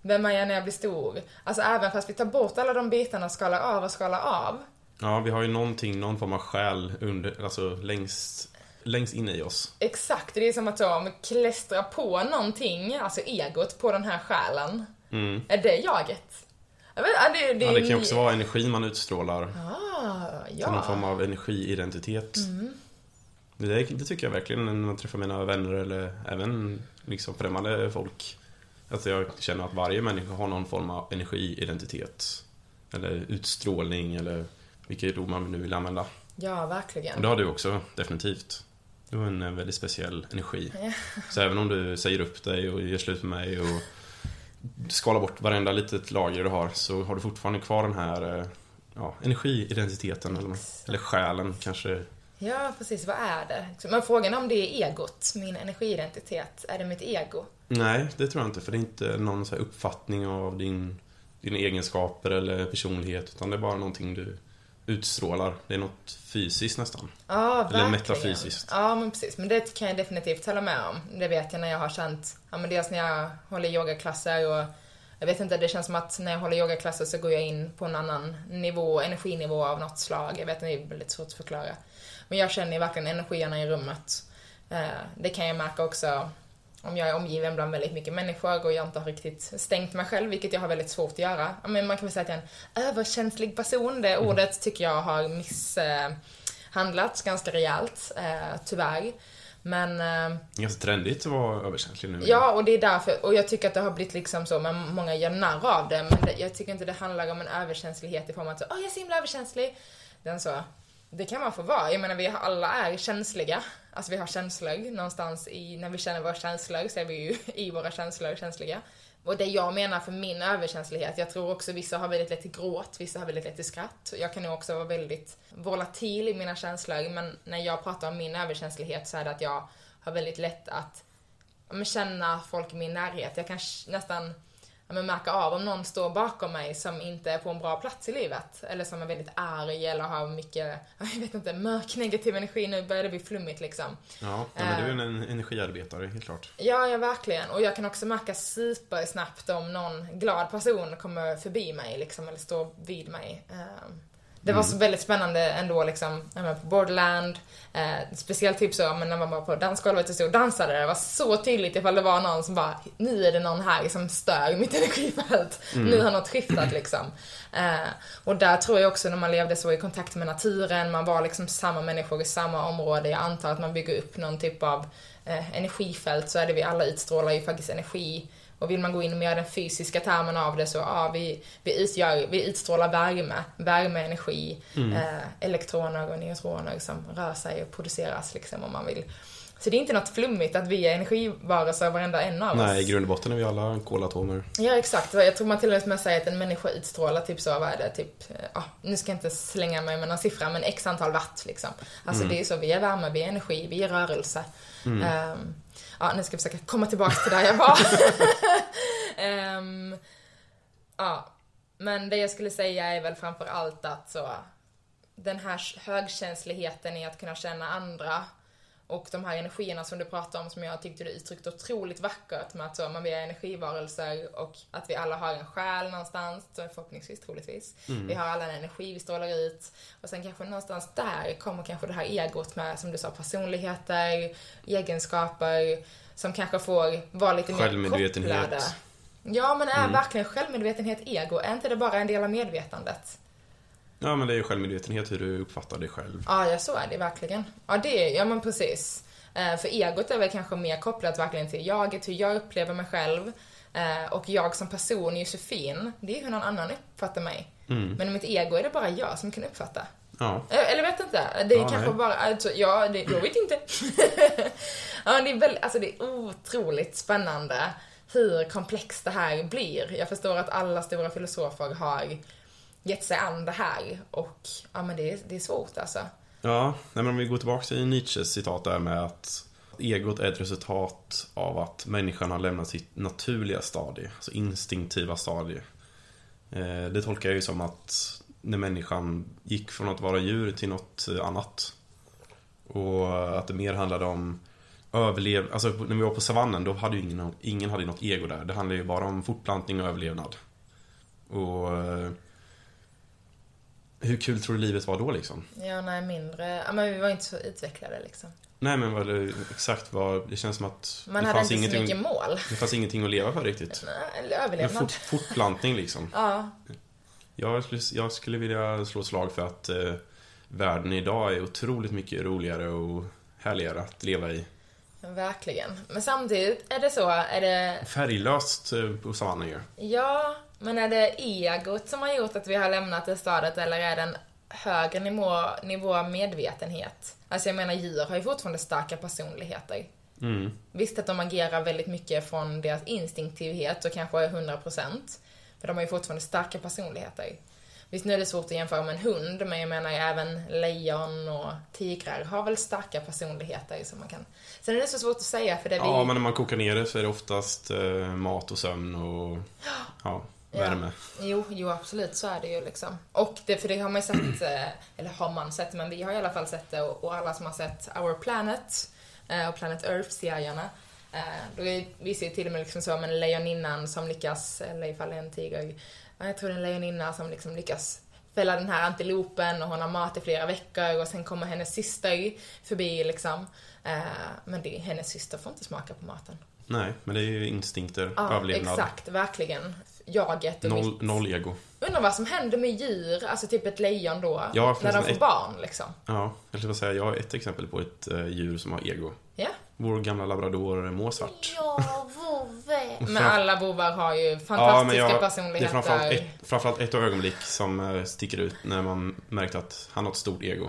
Vem är jag när jag blir stor? Alltså även fast vi tar bort alla de bitarna, skalar av och skalar av. Ja, vi har ju någonting, någon form av själ under, alltså längst, längst inne i oss. Exakt, det är som att de klästrar på någonting, alltså egot, på den här själen. Mm. Är det jaget? Vet, det, det, Ja, det kan ju också vara energi man utstrålar. Ah, Ja. Någon form av energiidentitet. Det, där- det tycker jag verkligen när man träffar mina vänner eller även liksom främmande folk. Att jag känner att varje människa har någon form av energiidentitet. Eller utstrålning eller vilket ord man nu vill använda. Ja, Och verkligen. det har du också, definitivt. Du har en eh, väldigt speciell energi. Så även om du säger upp dig och gör slut med mig och skalar bort varenda litet lager du har så har du fortfarande kvar den här eh, ja, energiidentiteten eller, eller själen kanske. Ja, precis. Vad är det? Men frågan är om det är egot, min energiidentitet. Är det mitt ego? Nej, det tror jag inte för det är inte någon så uppfattning av din, dina egenskaper eller personlighet utan det är bara någonting du utstrålar. Det är något fysiskt nästan. Ja, Eller verkligen. metafysiskt. Ja, men precis. Men det kan jag definitivt hålla med om. Det vet jag när jag har känt, ja men dels när jag håller yogaklasser och jag vet inte, det känns som att när jag håller yogaklasser så går jag in på en annan nivå, energinivå av något slag. Jag vet inte, det är väldigt svårt att förklara. Men jag känner verkligen energierna i rummet. Eh, Det kan jag märka också om jag är omgiven bland väldigt mycket människor och jag inte har riktigt stängt mig själv, vilket jag har väldigt svårt att göra. Men man kan väl säga att jag är en överkänslig person. Det ordet tycker jag har misshandlats ganska rejält, eh, tyvärr. Men eh, Ganska trendigt att vara överkänslig nu. Ja, och det är därför, och jag tycker att det har blivit liksom så, men många gör narr av det, men det, jag tycker inte det handlar om en överkänslighet i form av att så, åh jag är så himla överkänslig. Den så, det kan man få vara. Jag menar vi alla är känsliga. Alltså vi har känslor någonstans i, när vi känner våra känslor så är vi ju i våra känslor känsliga. Och det jag menar för min överkänslighet, jag tror också vissa har väldigt lätt till gråt, vissa har väldigt lätt till skratt. Jag kan nog också vara väldigt volatil i mina känslor, men när jag pratar om min överkänslighet så är det att jag har väldigt lätt att känna folk i min närhet. Jag kan nästan men märka av om någon står bakom mig som inte är på en bra plats i livet. Eller som är väldigt arg eller har mycket, jag vet inte, mörk negativ energi. Nu börjar det bli flummigt liksom. Ja, men du är en energiarbetare, helt klart. Ja, ja verkligen. Och jag kan också märka supersnabbt om någon glad person kommer förbi mig liksom, eller står vid mig. Det var så väldigt spännande ändå liksom, när man var på Borderland. Eh, speciellt typ så, men när man var på dansgolvet och stod och dansade. Det var så tydligt ifall det var någon som bara, nu är det någon här som stör mitt energifält. Nu har något skiftat liksom. Eh, och där tror jag också när man levde så i kontakt med naturen, man var liksom samma människor i samma område. Jag antar att man bygger upp någon typ av eh, energifält så är det vi alla utstrålar ju faktiskt energi. Och vill man gå in mer i den fysiska termen av det så, ja, vi, vi, utgör, vi utstrålar värme, värme, energi, eh, elektroner och neutroner som rör sig och produceras liksom om man vill. Så det är inte något flummigt att vi är energivarelser varenda en av oss. Nej, i grund och botten är vi alla kolatomer. Ja, exakt. Jag tror man till och med säger att en människa utstrålar typ så, vad är det, typ, ja, nu ska jag inte slänga mig med någon siffra, men x antal watt liksom. Alltså det är så, vi är värme, vi är energi, vi är rörelse. Ehm, ja, nu ska jag försöka komma tillbaka till där jag var. Ehm, ja, men det jag skulle säga är väl framför allt att så, den här högkänsligheten i att kunna känna andra och de här energierna som du pratar om som jag tyckte du uttryckte otroligt vackert med att så, man, vi är energivarelser och att vi alla har en själ någonstans, förhoppningsvis, troligtvis. Vi har alla en energi vi strålar ut och sen kanske någonstans där kommer kanske det här egot med, som du sa, personligheter, egenskaper som kanske får vara lite mer kopplade. Ja, men är verkligen självmedvetenhet ego? Är inte det bara en del av medvetandet? Ja, men det är ju självmedvetenhet hur du uppfattar dig själv. Ja, ja så är det verkligen. Ja, det är, ja men precis. Eh, för egot är väl kanske mer kopplat verkligen till jaget, hur jag upplever mig själv. Eh, och jag som person, Josefin, det är hur någon annan uppfattar mig. Mm. Men mitt ego är det bara jag som kan uppfatta. Ja. Eh, Eller vet inte. Det är Ja, kanske nej. bara, alltså, ja, det, jag vet inte. ja, det är väldigt, alltså det är otroligt spännande hur komplext det här blir. Jag förstår att alla stora filosofer har gett sig an det här och ja men det är, det är svårt alltså. Ja, nej, men om vi går tillbaka till Nietzsches citat där med att egot är ett resultat av att människan har lämnat sitt naturliga stadie, alltså instinktiva stadie. Eh, Det tolkar jag ju som att när människan gick från att vara djur till något annat. Och att det mer handlade om överlev... Alltså när vi var på savannen då hade ju ingen, ingen hade något ego där. Det handlade ju bara om fortplantning och överlevnad. Och... Eh, hur kul tror du livet var då liksom? Ja, nej mindre, ja men vi var inte så utvecklade liksom. Nej men vad det, exakt vad, det känns som att Man det hade fanns, inte så mycket mål. det fanns ingenting att leva för riktigt. Nej, Men överlevnad. fort, fortplantning liksom. Ja, Jag skulle, jag skulle vilja slå ett slag för att eh, världen idag är otroligt mycket roligare och härligare att leva i. verkligen. Men samtidigt är det så, är det Färglöst eh, på savannen ju. Ja, men är det egot som har gjort att vi har lämnat det stadiet eller är det en högre nivå, nivå medvetenhet? Alltså jag menar djur har ju fortfarande starka personligheter. Mm. Visst att de agerar väldigt mycket från deras instinktivhet och kanske är 100% för de har ju fortfarande starka personligheter. Visst nu är det svårt att jämföra med en hund, men jag menar även lejon och tigrar har väl starka personligheter som man kan... Sen är det så svårt att säga för det vi... Ja, men när man kokar ner det så är det oftast eh, mat och sömn och ja, värme. Jo, jo absolut så är det ju liksom. Och det, för det har man ju sett, eh, eller har man sett, men vi har i alla fall sett det och, och alla som har sett Our Planet eh, och Planet Earth-serierna eh, då är- visar ju till och med liksom så om en lejoninnan som lyckas, eller ifall det är en tiger, ja, jag tror det är en lejoninna som liksom lyckas fälla den här antilopen och hon har mat i flera veckor och sen kommer hennes syster förbi liksom. Men det, hennes syster får inte smaka på maten. Nej, men det är ju instinkter, Ja, överlevnad. exakt, verkligen. Jaget och Noll, mitt- noll ego. Undrar vad som händer med djur, alltså typ ett lejon då, Ja, när de får ett- barn liksom. Ja, jag skulle säga, jag har ett exempel på ett eh, djur som har ego. Ja. Vår gamla labrador Mozart. Ja, vovve. Men alla bovar har ju fantastiska jag- Det är personligheter. framförallt ett, framförallt ett ögonblick som eh, sticker ut när man märkte att han har ett stort ego.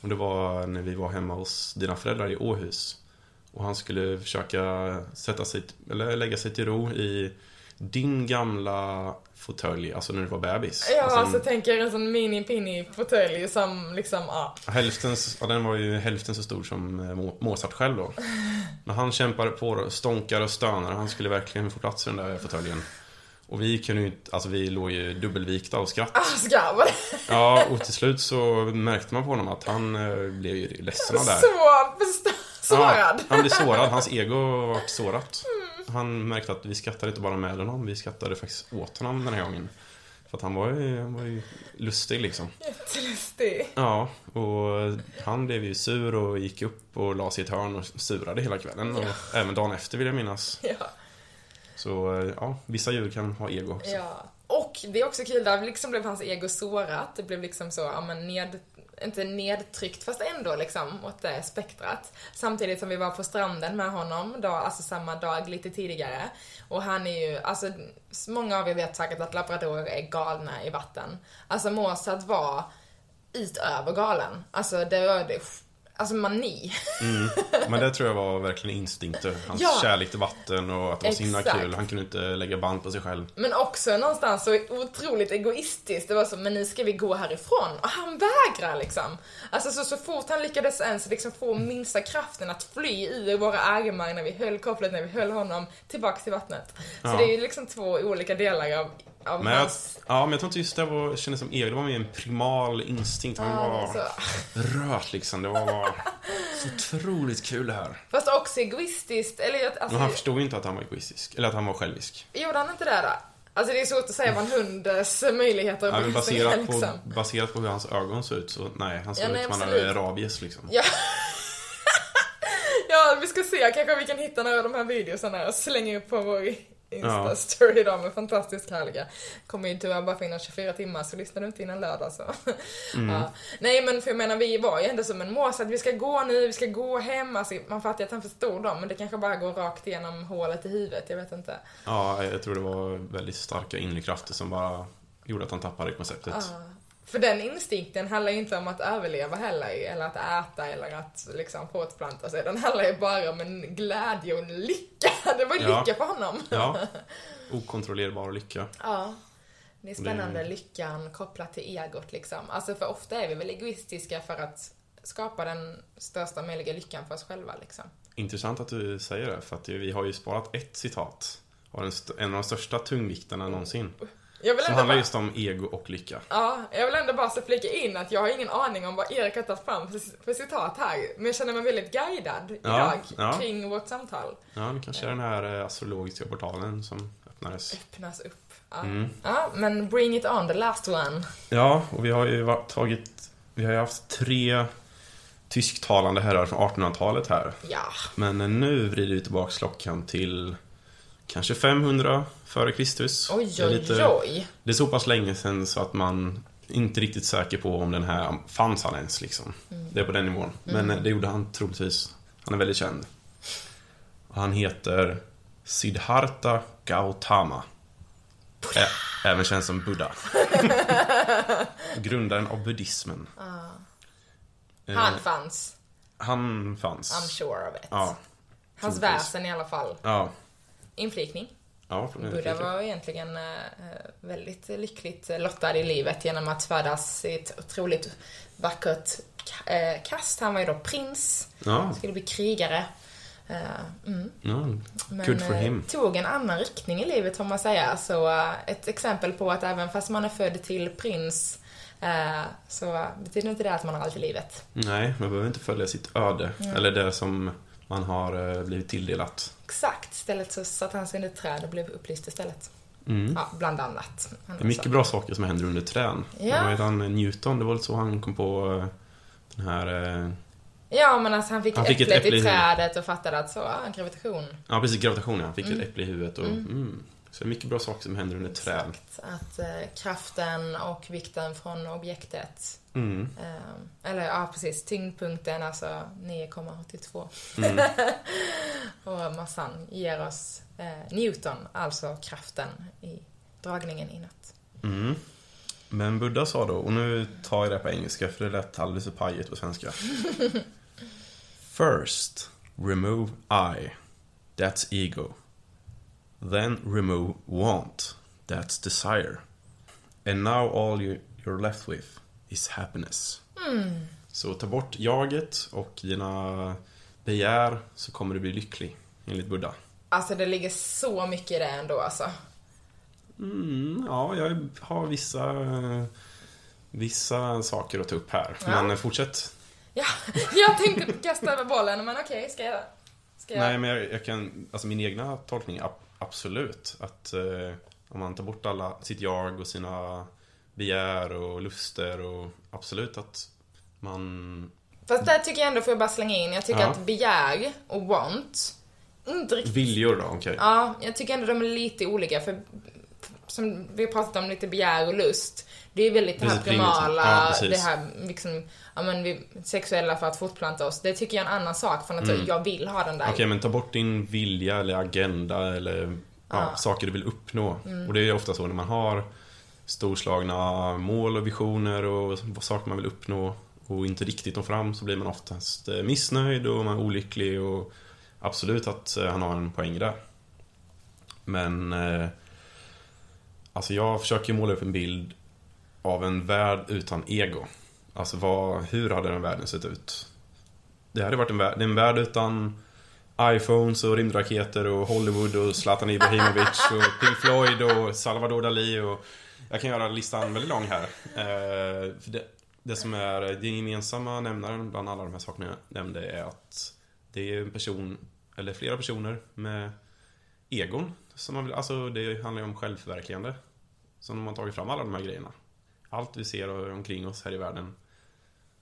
Och det var när vi var hemma hos dina föräldrar i Åhus. Och han skulle försöka sätta sig, eller lägga sig till ro i din gamla fåtölj, alltså när du var bebis. Ja, alltså, alltså tänker en sån mini-pinny fåtölj som liksom, ja. Hälften, ja, den var ju hälften så stor som eh, Mo- Mozart själv då. När han kämpade på och stånkar och stönar, han skulle verkligen få plats i den där fåtöljen. Och vi kunde ju inte, alltså vi låg ju dubbelvikta av skratt. Asgarv. Ja, och till slut så märkte man på honom att han eh, blev ju ledsen av det här. Så sårad. Ja, han blev sårad, hans ego var sårat. Han märkte att vi skrattade inte bara med honom, vi skrattade faktiskt åt honom den här gången. För att han var ju, han var ju lustig liksom. Jättelustig. Ja, och han blev ju sur och gick upp och la sig i ett hörn och surade hela kvällen. Och även dagen efter vill jag minnas. Ja. Så eh, ja, vissa djur kan ha ego också. Ja. Och det är också kul, där liksom blev hans ego sårat. Det blev liksom så, ja men ned, inte nedtryckt fast ändå liksom åt det spektrat. Samtidigt som vi var på stranden med honom, då, alltså samma dag lite tidigare. Och han är ju, alltså många av er vet säkert att labradorer är galna i vatten. Alltså Mozart var utöver galen. Alltså det var det, alltså mani. Men det tror jag var verkligen instinkter. Hans Ja. kärlek till vatten och att det var så himla kul. Han kunde inte lägga band på sig själv. Men också någonstans så otroligt egoistiskt. Det var så, men nu ska vi gå härifrån. Och han vägrar liksom. Alltså så, så fort han lyckades ens liksom få minsta kraften att fly ur våra armar när vi höll kopplet, när vi höll honom tillbaks till vattnet. Så Ja. det är ju liksom två olika delar av, av Men jag, ja, men jag tror inte just det var, kändes som ego. Det var mer en primal instinkt. Han Ja, var så. röt liksom. Det var så otroligt kul det här. Fast också egoistiskt, eller alltså, Men han förstod ju inte att han var egoistisk. Eller att han var självisk. gjorde han inte det då? Alltså det är svårt att säga vad en hunds möjligheter Ja, men baserat, på, liksom. baserat på hur hans ögon såg ut så nej, han såg Ja, ut som han hade rabies liksom. Ja. ja, vi ska se. Kanske vi kan hitta några av de här videosarna och slänga upp på vår Insta-story de är fantastiskt härliga. Kommer ju tyvärr bara finnas 24 timmar så lyssnar du inte innan lördag så. Ja. Nej men för jag menar vi var ju ändå som en mås att vi ska gå nu, vi ska gå hem. Alltså, man fattar ju att han förstod dem men det kanske bara går rakt igenom hålet i huvudet, jag vet inte. Ja, jag tror det var väldigt starka inre krafter som bara gjorde att han tappade konceptet. Ja. För den instinkten handlar ju inte om att överleva heller, eller att äta eller att liksom fortplanta sig. Den handlar ju bara om en glädje och en lycka. Det var Ja. lycka för honom. Ja, okontrollerbar lycka. Ja. Det är spännande, Det- lyckan kopplat till egot liksom. Alltså för ofta är vi väl egoistiska för att skapa den största möjliga lyckan för oss själva liksom. Intressant att du säger det, för att vi har ju sparat ett citat av en av de största tungviktarna någonsin. Jag vill Som handlar bara, just om ego och lycka. ja, jag vill ändå bara så flika in att jag har ingen aning om vad Erik har tagit fram för, för citat här. Men jag känner mig väldigt guidad idag ja. kring vårt samtal. Ja, det kanske är den här eh, astrologiska portalen som öppnades. Öppnas upp. Ja. Mm. ja, men bring it on, the last one. Ja, och vi har ju tagit... Vi har ju haft tre tysktalande herrar från 1800-talet här. Ja. Men nu vrider vi tillbaka klockan till kanske 500 före Kristus. Oj, Det är oj, lite- oj. Det är så pass länge sedan så att man inte riktigt säker på om den här fanns han ens liksom. Det är på den nivån. Men eh, det gjorde han troligtvis. Han är väldigt känd. Och han heter Siddhartha Gautama. Ä- även känd som Buddha. Grundaren av buddhismen. Eh, Han fanns. han fanns. I'm sure of it. Ja. Hans troligtvis. väsen i alla fall. Ja. Inflikning. Ja, Buddha var egentligen eh, väldigt lyckligt lottad i livet genom att födas i ett otroligt vackert eh, kast. Han var ju då prins, Ja, skulle bli krigare. Eh, mm. Men Good for eh, him. tog en annan riktning i livet får man säga. Så eh, ett exempel på att även fast man är född till prins eh, så betyder inte det att man har allt i livet. Nej, man behöver inte följa sitt öde. Eller det som man har eh, blivit tilldelat. Exakt, istället så satte han sig under ett träd och blev upplyst istället. Mm. Ja, bland annat. Det är mycket bra saker som händer under träd. Ja. Vad heter han? Newton, det var väl så han kom på eh, den här... eh, Ja, men alltså han fick, Han fick ett äpple i trädet och fattade att så, ah, gravitation. Ja, precis, gravitation ja. Han fick ett äpple i huvudet och... Mm. Så det är mycket bra saker som händer under träd. Att eh, kraften och vikten från objektet, Mm. eh, eller ja precis, tyngdpunkten alltså 9,82. Mm. och massan ger oss eh, Newton, alltså kraften i dragningen inåt. Mm. Men Buddha sa då, och nu tar jag det på engelska för det lät alldeles för pajigt på svenska. First, remove I. That's ego. Then remove want. That's desire. And now all you, you're left with is happiness. Så ta bort jaget och dina begär så kommer du bli lycklig, enligt Buddha. Alltså det ligger så mycket i det ändå alltså. Mm, ja, jag har vissa, vissa saker att ta upp här. Ja. Men fortsätt. Ja, jag tänkte kasta över bollen, men okej, ska jag? Ska jag? Nej, men jag, jag kan, alltså min egna tolkning, absolut. Att eh, om man tar bort alla, sitt jag och sina begär och luster och absolut att man... Fast där tycker jag ändå, får jag bara slänga in, jag tycker Ja. att begär och want, inte riktigt Viljor då, okej. Ja, jag tycker ändå de är lite olika för som vi har pratat om lite begär och lust. Det är väldigt det här primala, Ja, det här liksom, ja men vi, sexuella för att fortplanta oss. Det tycker jag är en annan sak från att jag vill ha den där. Okej, men ta bort din vilja eller agenda eller ja. Mm. saker du vill uppnå. Och det är ju ofta så när man har storslagna mål och visioner och saker man vill uppnå och inte riktigt når fram så blir man oftast eh, missnöjd och man är olycklig och absolut att eh, han har en poäng där. Men eh, alltså jag försöker måla upp en bild av en värld utan ego. Alltså vad, hur hade den världen sett ut? Det hade varit en värld, en värld utan iPhones och rymdraketer och Hollywood och Zlatan Ibrahimovic och Pink Floyd och Salvador Dalí och jag kan göra listan väldigt lång här. Eh, för det, det som är den gemensamma nämnaren bland alla de här sakerna jag nämnde är att det är en person, eller flera personer med egon. Som man vill, alltså det handlar ju om självförverkligande. Som de har tagit fram alla de här grejerna. Allt vi ser omkring oss här i världen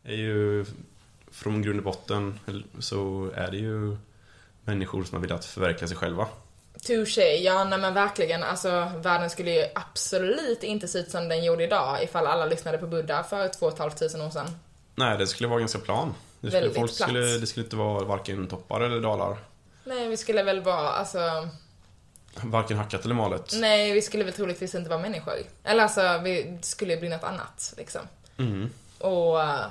är ju från grund och botten så är det ju människor som har velat förverkliga sig själva. Touché, ja nej men verkligen. Alltså världen skulle ju absolut inte se ut som den gjorde idag ifall alla lyssnade på Buddha för två och ett halvt tusen år sedan. Nej, det skulle vara ganska plan. Det skulle, Väldigt folk skulle, platt. det skulle inte vara varken toppar eller dalar. Nej, vi skulle väl vara, alltså, Varken hackat eller malet. nej vi skulle väl troligtvis inte vara människor. Eller alltså, vi skulle bli något annat liksom. Mm. Och, eh,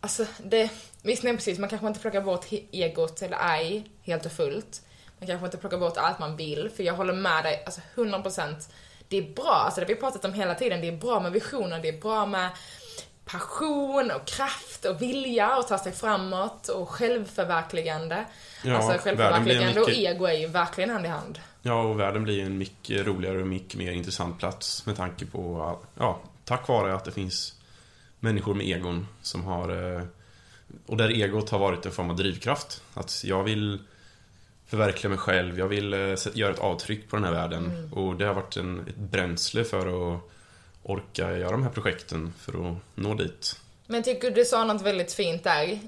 alltså det, visst nej precis, man kanske inte plockar bort egot eller ej helt och fullt. Man kanske inte plockar bort allt man vill, för jag håller med dig, alltså 100%. Det är bra, alltså det vi har pratat om hela tiden, det är bra med visioner, det är bra med passion och kraft och vilja och ta sig framåt och självförverkligande. Ja, alltså självförverkligande och mycket- ego är ju verkligen hand i hand. Ja, och världen blir en mycket roligare och mycket mer intressant plats med tanke på, ja, tack vare att det finns människor med egon som har, eh, och där egot har varit en form av drivkraft. Att jag vill förverkliga mig själv, jag vill eh, göra ett avtryck på den här världen. Och det har varit en, ett bränsle för att orka göra de här projekten för att nå dit. Men tycker du sa något väldigt fint där?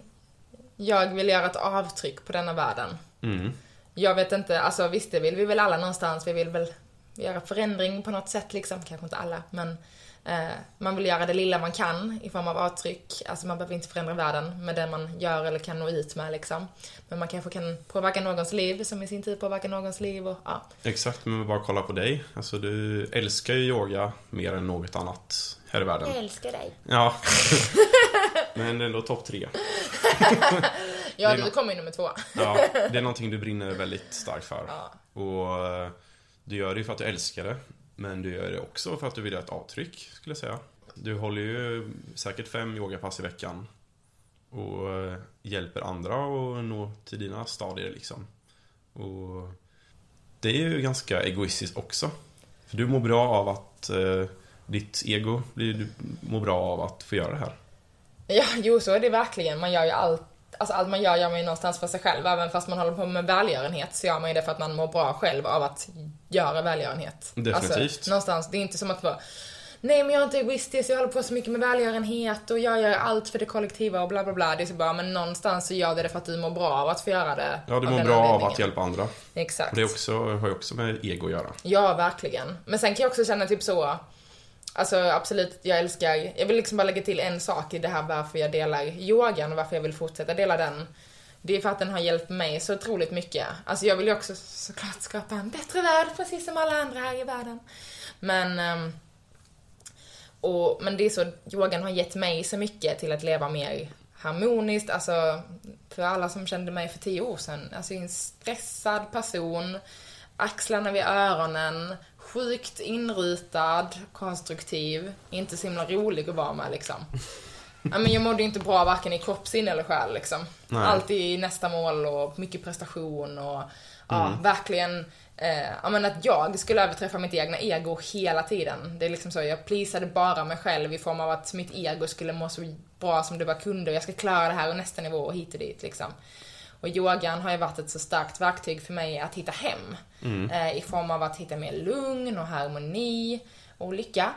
Jag vill göra ett avtryck på denna världen. Mm. Jag vet inte, alltså visst det vill vi väl alla någonstans, vi vill väl göra förändring på något sätt liksom, kanske inte alla, men man vill göra det lilla man kan i form av avtryck, alltså man behöver inte förändra världen med det man gör eller kan nå ut med liksom. Men man kanske kan påverka någons liv som i sin tur påverkar någons liv och ja. Exakt, men bara kolla på dig. Alltså du älskar ju yoga mer än något annat här i världen. älskar dig. Ja. Men ändå topp tre. Ja, du nå- kommer ju nummer två. Ja, det är någonting du brinner väldigt starkt för. Ja. Och eh, du gör det ju för att du älskar det. Men du gör det också för att du vill göra ett avtryck, skulle jag säga. Du håller ju säkert fem yogapass i veckan. Och eh, hjälper andra att nå till dina stadier liksom. Och det är ju ganska egoistiskt också. För du mår bra av att eh, ditt ego blir, du mår bra av att få göra det här. Ja, jo så är det verkligen. Man gör ju allt, alltså allt man gör gör man ju någonstans för sig själv. Även fast man håller på med välgörenhet så gör man ju det för att man mår bra själv av att göra välgörenhet. Definitivt. Alltså, någonstans, det är inte som att vara Nej men jag är inte egoistisk, jag håller på så mycket med välgörenhet och jag gör allt för det kollektiva och bla bla bla. Det är så bara, men någonstans så gör du det för att du mår bra av att få göra det. Ja, du mår bra av att hjälpa andra. Exakt. Det också, har ju också med ego att göra. Ja, verkligen. Men sen kan jag också känna typ så, alltså absolut, jag älskar, jag vill liksom bara lägga till en sak i det här varför jag delar yogan och varför jag vill fortsätta dela den. Det är för att den har hjälpt mig så otroligt mycket. Alltså jag vill ju också såklart skapa en bättre värld, precis som alla andra här i världen. Men, ehm, och, men det är så, yogan har gett mig så mycket till att leva mer harmoniskt, alltså för alla som kände mig för tio år sedan. Alltså en stressad person, axlarna vid öronen, sjukt inrutad, konstruktiv, inte så himla rolig att vara med liksom. Ja, men jag mådde inte bra varken i kropp, sinne eller själ liksom. Nej. Alltid i nästa mål och mycket prestation och ja, verkligen eh, ja, men att jag skulle överträffa mitt egna ego hela tiden. Det är liksom så, jag pleasade bara mig själv i form av att mitt ego skulle må så bra som det bara kunde och jag ska klara det här och nästa nivå och hit och dit liksom. Och yogan har ju varit ett så starkt verktyg för mig att hitta hem. Eh, I form av att hitta mer lugn och harmoni och lycka.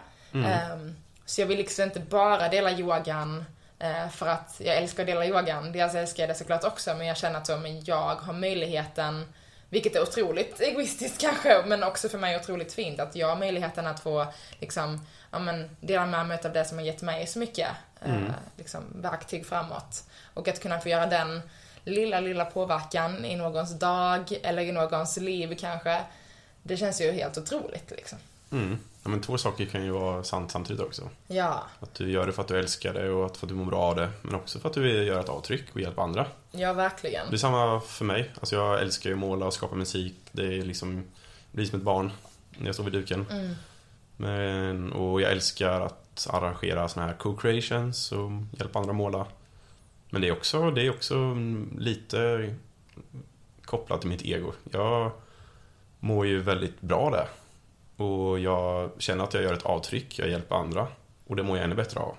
Ehm, så jag vill liksom inte bara dela yogan eh, för att jag älskar att dela yogan. Dels älskar jag det såklart också, men jag känner att så, men jag har möjligheten, vilket är otroligt egoistiskt kanske, men också för mig otroligt fint, att jag har möjligheten att få liksom, ja men, dela med mig av det som har gett mig så mycket eh, liksom, verktyg framåt. Och att kunna få göra den lilla, lilla påverkan i någons dag eller i någons liv kanske. Det känns ju helt otroligt liksom. Mm. Ja, men två saker kan ju vara sant samtidigt också. Ja, Att du gör det för att du älskar det och att för att du mår bra av det. Men också för att du vill göra ett avtryck och hjälpa andra. ja verkligen. Det är samma för mig. Alltså jag älskar ju att måla och skapa musik. Det är liksom, det blir som ett barn när jag står vid duken. Mm. Men, och jag älskar att arrangera såna här co-creations och hjälpa andra att måla. Men det är också, det är också lite kopplat till mitt ego. Jag mår ju väldigt bra där. Och jag känner att jag gör ett avtryck, jag hjälper andra. Och det mår jag ännu bättre av.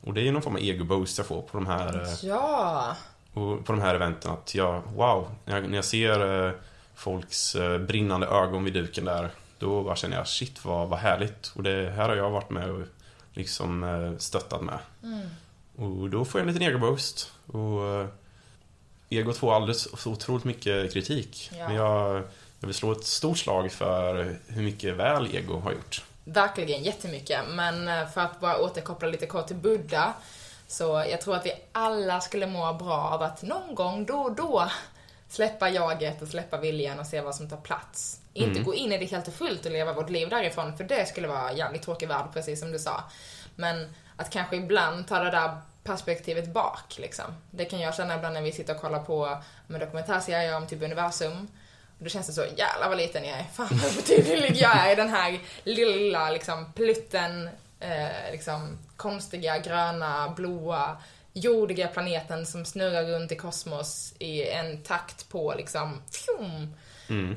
Och det är någon form av ego-boost jag får på de här Ja, och på de här eventen att jag, wow, när jag, när jag ser eh, folks eh, brinnande ögon vid duken där, då bara känner jag shit vad, vad härligt. Och det här har jag varit med och liksom eh, stöttat med. Och då får jag en liten ego-boost. Och eh, egot får alldeles så otroligt mycket kritik. Ja. Men jag jag vill slå ett stort slag för hur mycket väl ego har gjort. Verkligen jättemycket, men eh, för att bara återkoppla lite kort till Buddha, så jag tror att vi alla skulle må bra av att någon gång då och då släppa jaget och släppa viljan och se vad som tar plats. Inte gå in i det helt och fullt och leva vårt liv därifrån, för det skulle vara en jävligt tråkig värld, precis som du sa. Men att kanske ibland ta det där perspektivet bak, liksom. Det kan jag känna ibland när vi sitter och kollar på dokumentärserier om typ universum. Och då känns det så, jävlar vad liten jag är. Fan vad betydlig jag är i den här lilla liksom plutten, eh, liksom konstiga, gröna, blåa, jordiga planeten som snurrar runt i kosmos i en takt på liksom, fjum.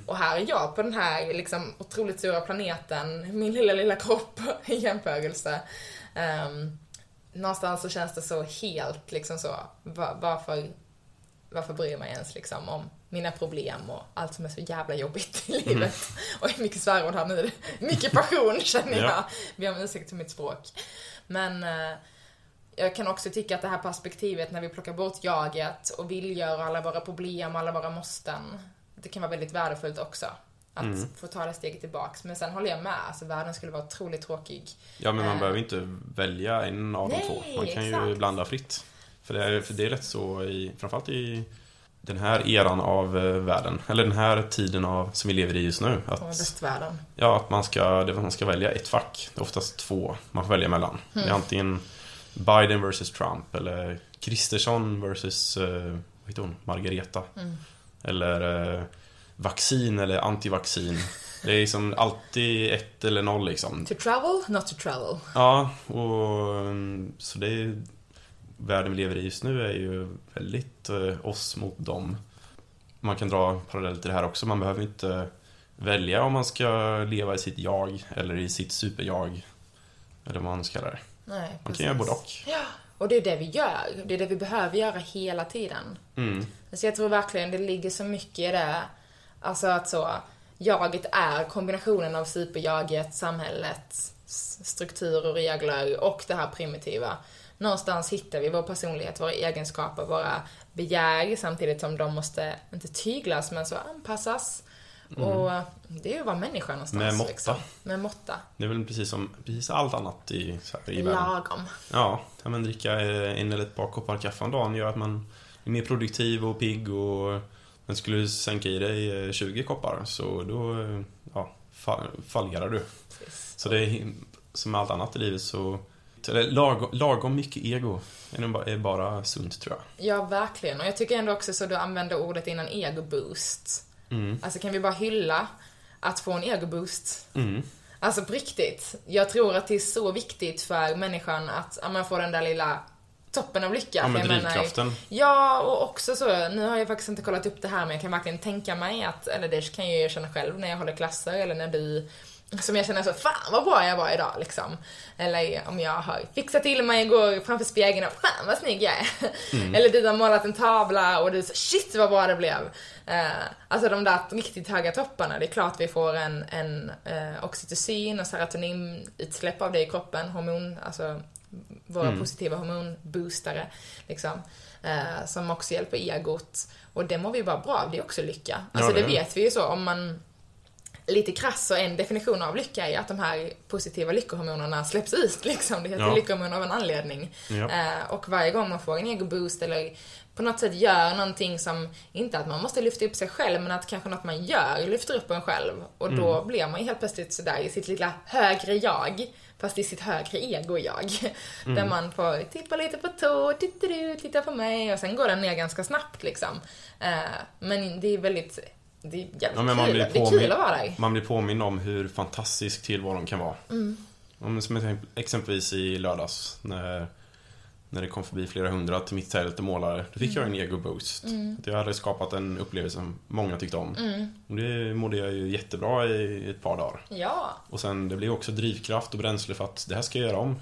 Och här är jag på den här liksom otroligt stora planeten, min lilla, lilla kropp i jämförelse. Um, någonstans så känns det så helt liksom så, va- varför, varför bryr mig ens liksom om mina problem och allt som är så jävla jobbigt i livet. Och mycket svärord här nu. Mycket passion känner jag. Ja. Be om ursäkt för mitt språk. Men eh, jag kan också tycka att det här perspektivet när vi plockar bort jaget och vill göra alla våra problem, alla våra måsten. Det kan vara väldigt värdefullt också. Att få ta det steget tillbaks. Men sen håller jag med, alltså världen skulle vara otroligt tråkig. Ja, men man Eh. behöver inte välja en av de Nej, två. Man kan ju exakt. blanda fritt. För det, är, för det är rätt så, i, framförallt i den här eran av eh, världen, eller den här tiden av, som vi lever i just nu. Att, västvärlden. ja, att man ska, det, man ska välja ett fack. Det är oftast två man får välja mellan. Det är antingen Biden versus Trump eller Kristersson versus, eh, vad heter hon, Margareta. Eller eh, vaccin eller antivaccin. Det är liksom alltid ett eller noll liksom. To travel, not to travel. Ja, och mm, så det är världen vi lever i just nu är ju väldigt eh, oss mot dem. Man kan dra parallell till det här också. Man behöver inte välja om man ska leva i sitt jag eller i sitt superjag. Eller vad man ska kalla det. Nej, Man kan göra både och. Ja, och det är det vi gör. Det är det vi behöver göra hela tiden. Mm. Så jag tror verkligen det ligger så mycket i det. Alltså att så, jaget är kombinationen av superjaget, samhället, s- struktur och regler och det här primitiva. Någonstans hittar vi vår personlighet, våra egenskaper, våra begär samtidigt som de måste, inte tyglas, men så anpassas. Och det är ju att vara människa någonstans. Med måtta. Liksom. Med måtta. Det är väl precis som precis allt annat i, här, i världen. Lagom. Ja, men dricka eh, en eller ett par koppar kaffe om dagen gör att man är mer produktiv och pigg och men skulle du sänka i dig eh, 20 koppar så då eh, ja, fa- fallerar du. Så det är som allt annat i livet så eller lagom, lagom mycket ego är bara- sunt tror jag. Ja, verkligen. Och jag tycker ändå också så du använde ordet innan ego-boost. Alltså kan vi bara hylla att få en ego-boost? Mm. Alltså på riktigt. Jag tror att det är så viktigt för människan att man får den där lilla toppen av lycka. Ja, men jag menar- drivkraften. Ja, och också så, nu har jag faktiskt inte kollat upp det här men jag kan verkligen tänka mig att, eller det kan jag ju känna själv när jag håller klasser eller när du som jag känner så, fan vad bra jag var idag liksom. Eller om jag har fixat till mig igår framför spegeln och fan vad snygg jag är. Eller du har målat en tavla och du så, shit vad bra det blev. Eh, alltså de där riktigt höga topparna, det är klart vi får en, en eh, oxytocin och serotoninutsläpp av det i kroppen, hormon, alltså våra positiva hormonboostare liksom. Eh, som också hjälper egot. Och det mår vi bara bra av, det är också lycka. Alltså det det det. vet vi ju så om man lite krass så en definition av lycka är att de här positiva lyckohormonerna släpps ut liksom. Det heter Ja. lyckohormoner av en anledning. Ja. Eh, och varje gång man får en ego-boost eller på något sätt gör någonting som, inte att man måste lyfta upp sig själv, men att kanske något man gör lyfter upp en själv. Och då Mm. blir man ju helt plötsligt sådär i sitt lilla högre jag, fast i sitt högre ego-jag. Mm. Där man får tippa lite på tå, titta du, titta på mig och sen går den ner ganska snabbt liksom. Eh, men det är väldigt, det är jävligt Ja, men man kul. blir, Det är kul att vara där. man blir påmind om hur fantastisk tillvaron kan vara. Om, som exempelvis i lördags när, när det kom förbi flera hundra till mitt tält och målare. Då fick jag en ego-boost. Att jag hade skapat en upplevelse som många tyckte om. Och det mådde jag ju jättebra i ett par dagar. Ja. Och sen det blev också drivkraft och bränsle för att det här ska jag göra om.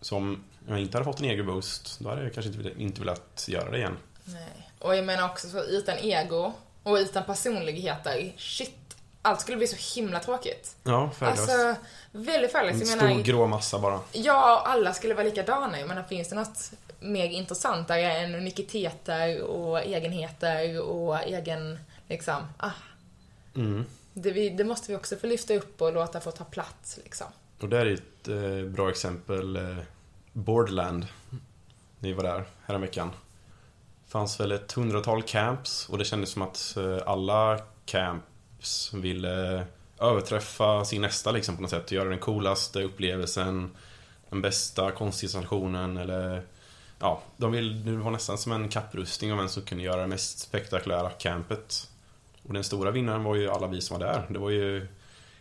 Så om jag inte hade fått en ego-boost, då hade jag kanske inte, inte velat göra det igen. Nej. Och jag menar också så utan ego och utan personligheter, shit, allt skulle bli så himla tråkigt. Ja, färglöst. Alltså, väldigt färglöst. en stor menar, grå massa bara. ja, alla skulle vara likadana. Jag menar, finns det något mer intressantare än unikiteter och egenheter och egen, liksom, ah, Mm. Det, vi, det måste vi också få lyfta upp och låta få ta plats liksom. Och där är ett eh, bra exempel, eh, Borderland. Ni var där häromveckan. Det fanns väl ett hundratal camps och det kändes som att eh, alla camps ville överträffa sin nästa liksom på något sätt. Göra den coolaste upplevelsen, den bästa konstinstallationen eller Ja, de vill, det var nästan som en kapprustning om vem som kunde göra det mest spektakulära campet. Och den stora vinnaren var ju alla vi som var där. Det var ju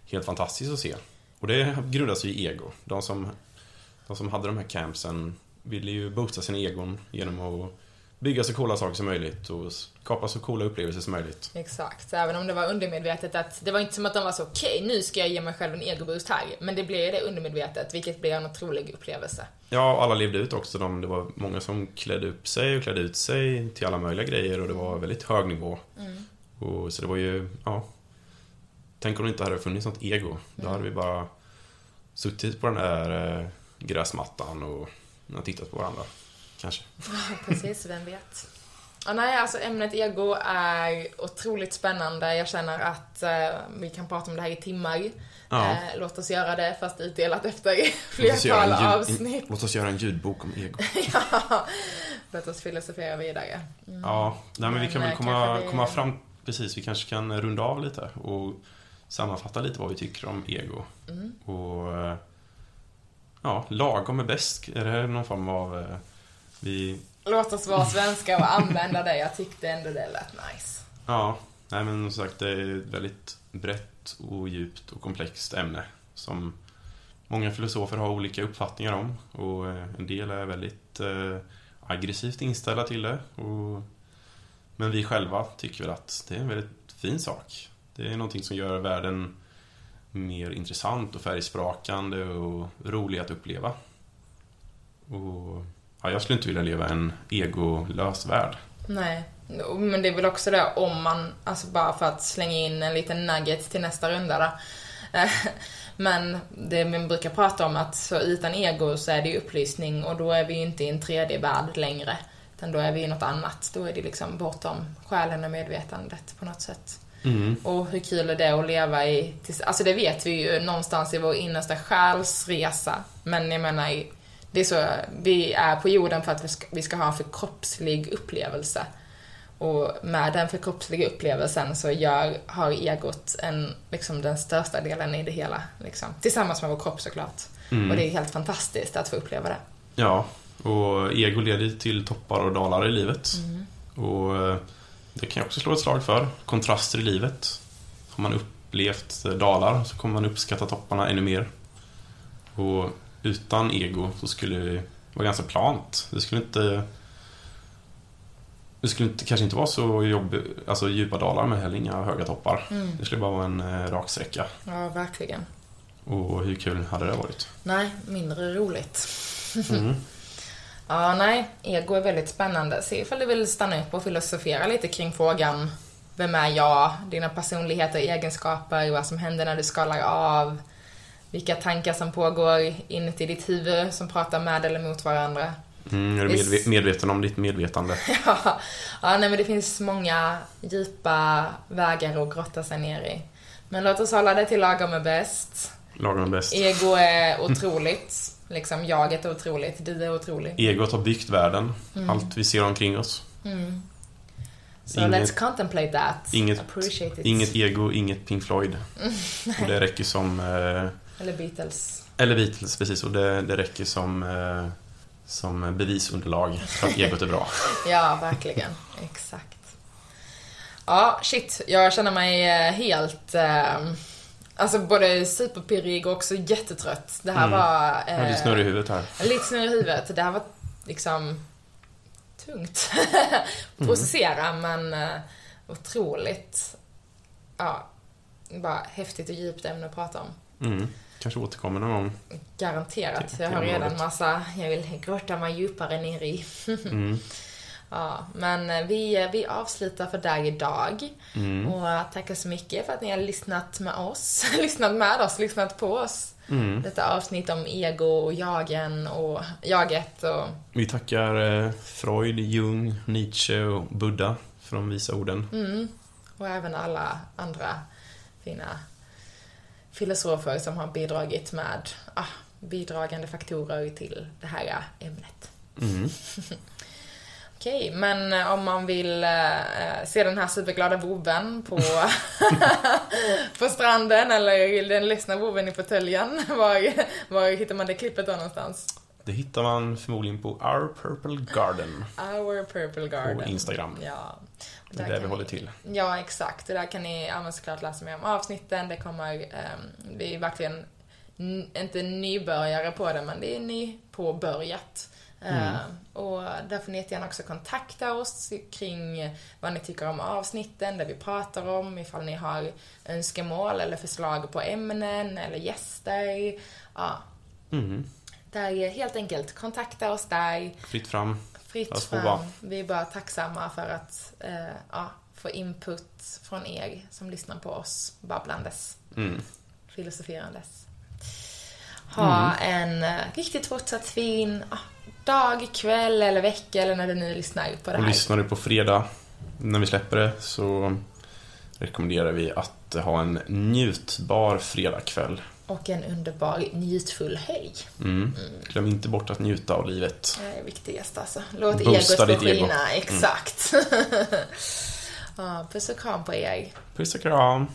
helt fantastiskt att se. Och det grundas ju i ego. De som, de som hade de här campsen ville ju boosta sina egon genom att bygga så coola saker som möjligt och skapa så coola upplevelser som möjligt. Exakt, även om det var undermedvetet att det var inte som att de var så okej, okay, nu ska jag ge mig själv en egoboost här. Men det blev det undermedvetet, vilket blir en otrolig upplevelse. Ja, alla levde ut också. De, det var många som klädde upp sig och klädde ut sig till alla möjliga grejer och det var väldigt hög nivå. Mm. Och, så det var ju, ja. Tänk om det inte hade funnits något ego. Mm. Då hade vi bara suttit på den där eh, gräsmattan och tittat på varandra. Kanske. Precis, vem vet. Ja, nej, alltså ämnet ego är otroligt spännande. Jag känner att eh, vi kan prata om det här i timmar. Ja. Eh, låt oss göra det, fast utdelat efter flertal avsnitt. låt oss göra en ljudbok om ego. ja, låt oss filosofera vidare. Mm. Ja, nej, men vi kan Men, väl eh, komma, det- komma fram... Precis, vi kanske kan runda av lite och sammanfatta lite vad vi tycker om ego. Mm. Och... eh, Ja, lagom är bäst. Är det någon form av... Vi... Låt oss vara svenska och använda det. Jag tyckte ändå det lät nice. Ja, nej men som sagt det är ett väldigt brett och djupt och komplext ämne som många filosofer har olika uppfattningar om och eh, en del är väldigt eh, aggressivt inställda till det. Och, men vi själva tycker väl att det är en väldigt fin sak. Det är någonting som gör världen mer intressant och färgsprakande och rolig att uppleva. Och ja, jag skulle inte vilja leva en egolös värld. Nej, men det är väl också det om man, alltså bara för att slänga in en liten nugget till nästa runda då. Men det man brukar prata om att så utan ego så är det ju upplysning och då är vi ju inte i en tredje värld längre. Utan då är vi i något annat. Då är det liksom bortom själen och medvetandet på något sätt. Mm. Och hur kul är det att leva i, alltså det vet vi ju någonstans i vår innersta själsresa. Men jag menar, det är så, vi är på jorden för att vi ska, vi ska ha en förkroppslig upplevelse. Och med den förkroppsliga upplevelsen så gör, har egot en, liksom den största delen i det hela. Liksom. Tillsammans med vår kropp såklart. Mm. Och det är helt fantastiskt att få uppleva det. Ja, och ego leder till toppar och dalar i livet. Mm. Och eh, det kan jag också slå ett slag för. Kontraster i livet. Har man upplevt dalar så kommer man uppskatta topparna ännu mer. Och utan ego så skulle det vara ganska plant. Det skulle inte... Det skulle inte, kanske inte vara så jobb, alltså djupa dalar men heller inga höga toppar. Mm. Det skulle bara vara en eh, rak sträcka. Ja, verkligen. Och hur kul hade det varit? Nej, mindre roligt. Mm. Ja, nej, ego är väldigt spännande. Se ifall du vill stanna upp och filosofera lite kring frågan Vem är jag? Dina personligheter, egenskaper, vad som händer när du skalar av Vilka tankar som pågår inuti ditt huvud som pratar med eller mot varandra. Mm, är du medve- medveten om ditt medvetande? ja, ja, nej men det finns många djupa vägar att grotta sig ner i. Men låt oss hålla det till lagom är bäst. Lagom är bäst. Ego är otroligt. Liksom, jaget är otroligt, du är otrolig. Egot har byggt världen. Mm. Allt vi ser omkring oss. Mm. So Inget- let's contemplate that. inget- Appreciate it. Inget ego, inget Pink Floyd. Och det räcker som... Eh, Eller Beatles. eller Beatles, precis. Och det, det räcker som, eh, som bevisunderlag för att egot är bra. Ja, verkligen. Exakt. Ja, shit. Jag känner mig eh, helt... Eh, alltså både superpirrig och också jättetrött. Det här Mm. var... Är lite Eh, snurrig i huvudet här. lite snurrig i huvudet. Det här var liksom tungt Mm. processera, men eh, otroligt... Ja, bara häftigt och djupt ämne att prata om. Mm. Kanske återkommer någon gång. Garanterat. Jag har redan massa jag vill grotta mig djupare ner i. Mm. Ja, men eh, vi, vi avslutar för där idag. Mm. Och eh, tackar så mycket för att ni har lyssnat med oss. lyssnat med oss, lyssnat på oss. Mm. Detta avsnitt om ego och jagen och jaget och Vi tackar eh, Freud, Jung, Nietzsche och Buddha för de visa orden. mm, och även alla andra fina filosofer som har bidragit med ah, bidragande faktorer till det här ämnet. Mm. Okej, men eh, om man vill eh, se den här superglada vovven på, på stranden eller den ledsna vovven i fåtöljen, var, var hittar man det klippet då någonstans? Det hittar man förmodligen på Our Purple Garden Our Purple Garden. på Instagram. Ja. Det är där vi håller till. Ja, exakt. Och där kan ni ja, såklart läsa mer om avsnitten. Det kommer, um, vi är verkligen inte nybörjare på det, men det är nypåbörjat. Mm. Uh, och där får ni jättegärna också kontakta oss kring vad ni tycker om avsnitten, det vi pratar om, ifall ni har önskemål eller förslag på ämnen eller gäster. Ja, Mm. Där helt enkelt kontakta oss där. Fritt fram. Fritt fram. Vi är bara tacksamma för att eh, ja, få input från er som lyssnar på oss babblandes, Mm. filosoferandes. Ha en eh, riktigt fortsatt fin ah, dag, kväll eller vecka eller när du nu lyssnar på det Och här. lyssnar du på fredag när vi släpper det så rekommenderar vi att ha en njutbar fredagkväll. Och en underbar, njutfull helg. Mm. Glöm inte bort att njuta av livet. Det är viktigast alltså. Låt Boosta egot få ego. Mm. skina, exakt. ja, puss och kram på er. Puss och kram!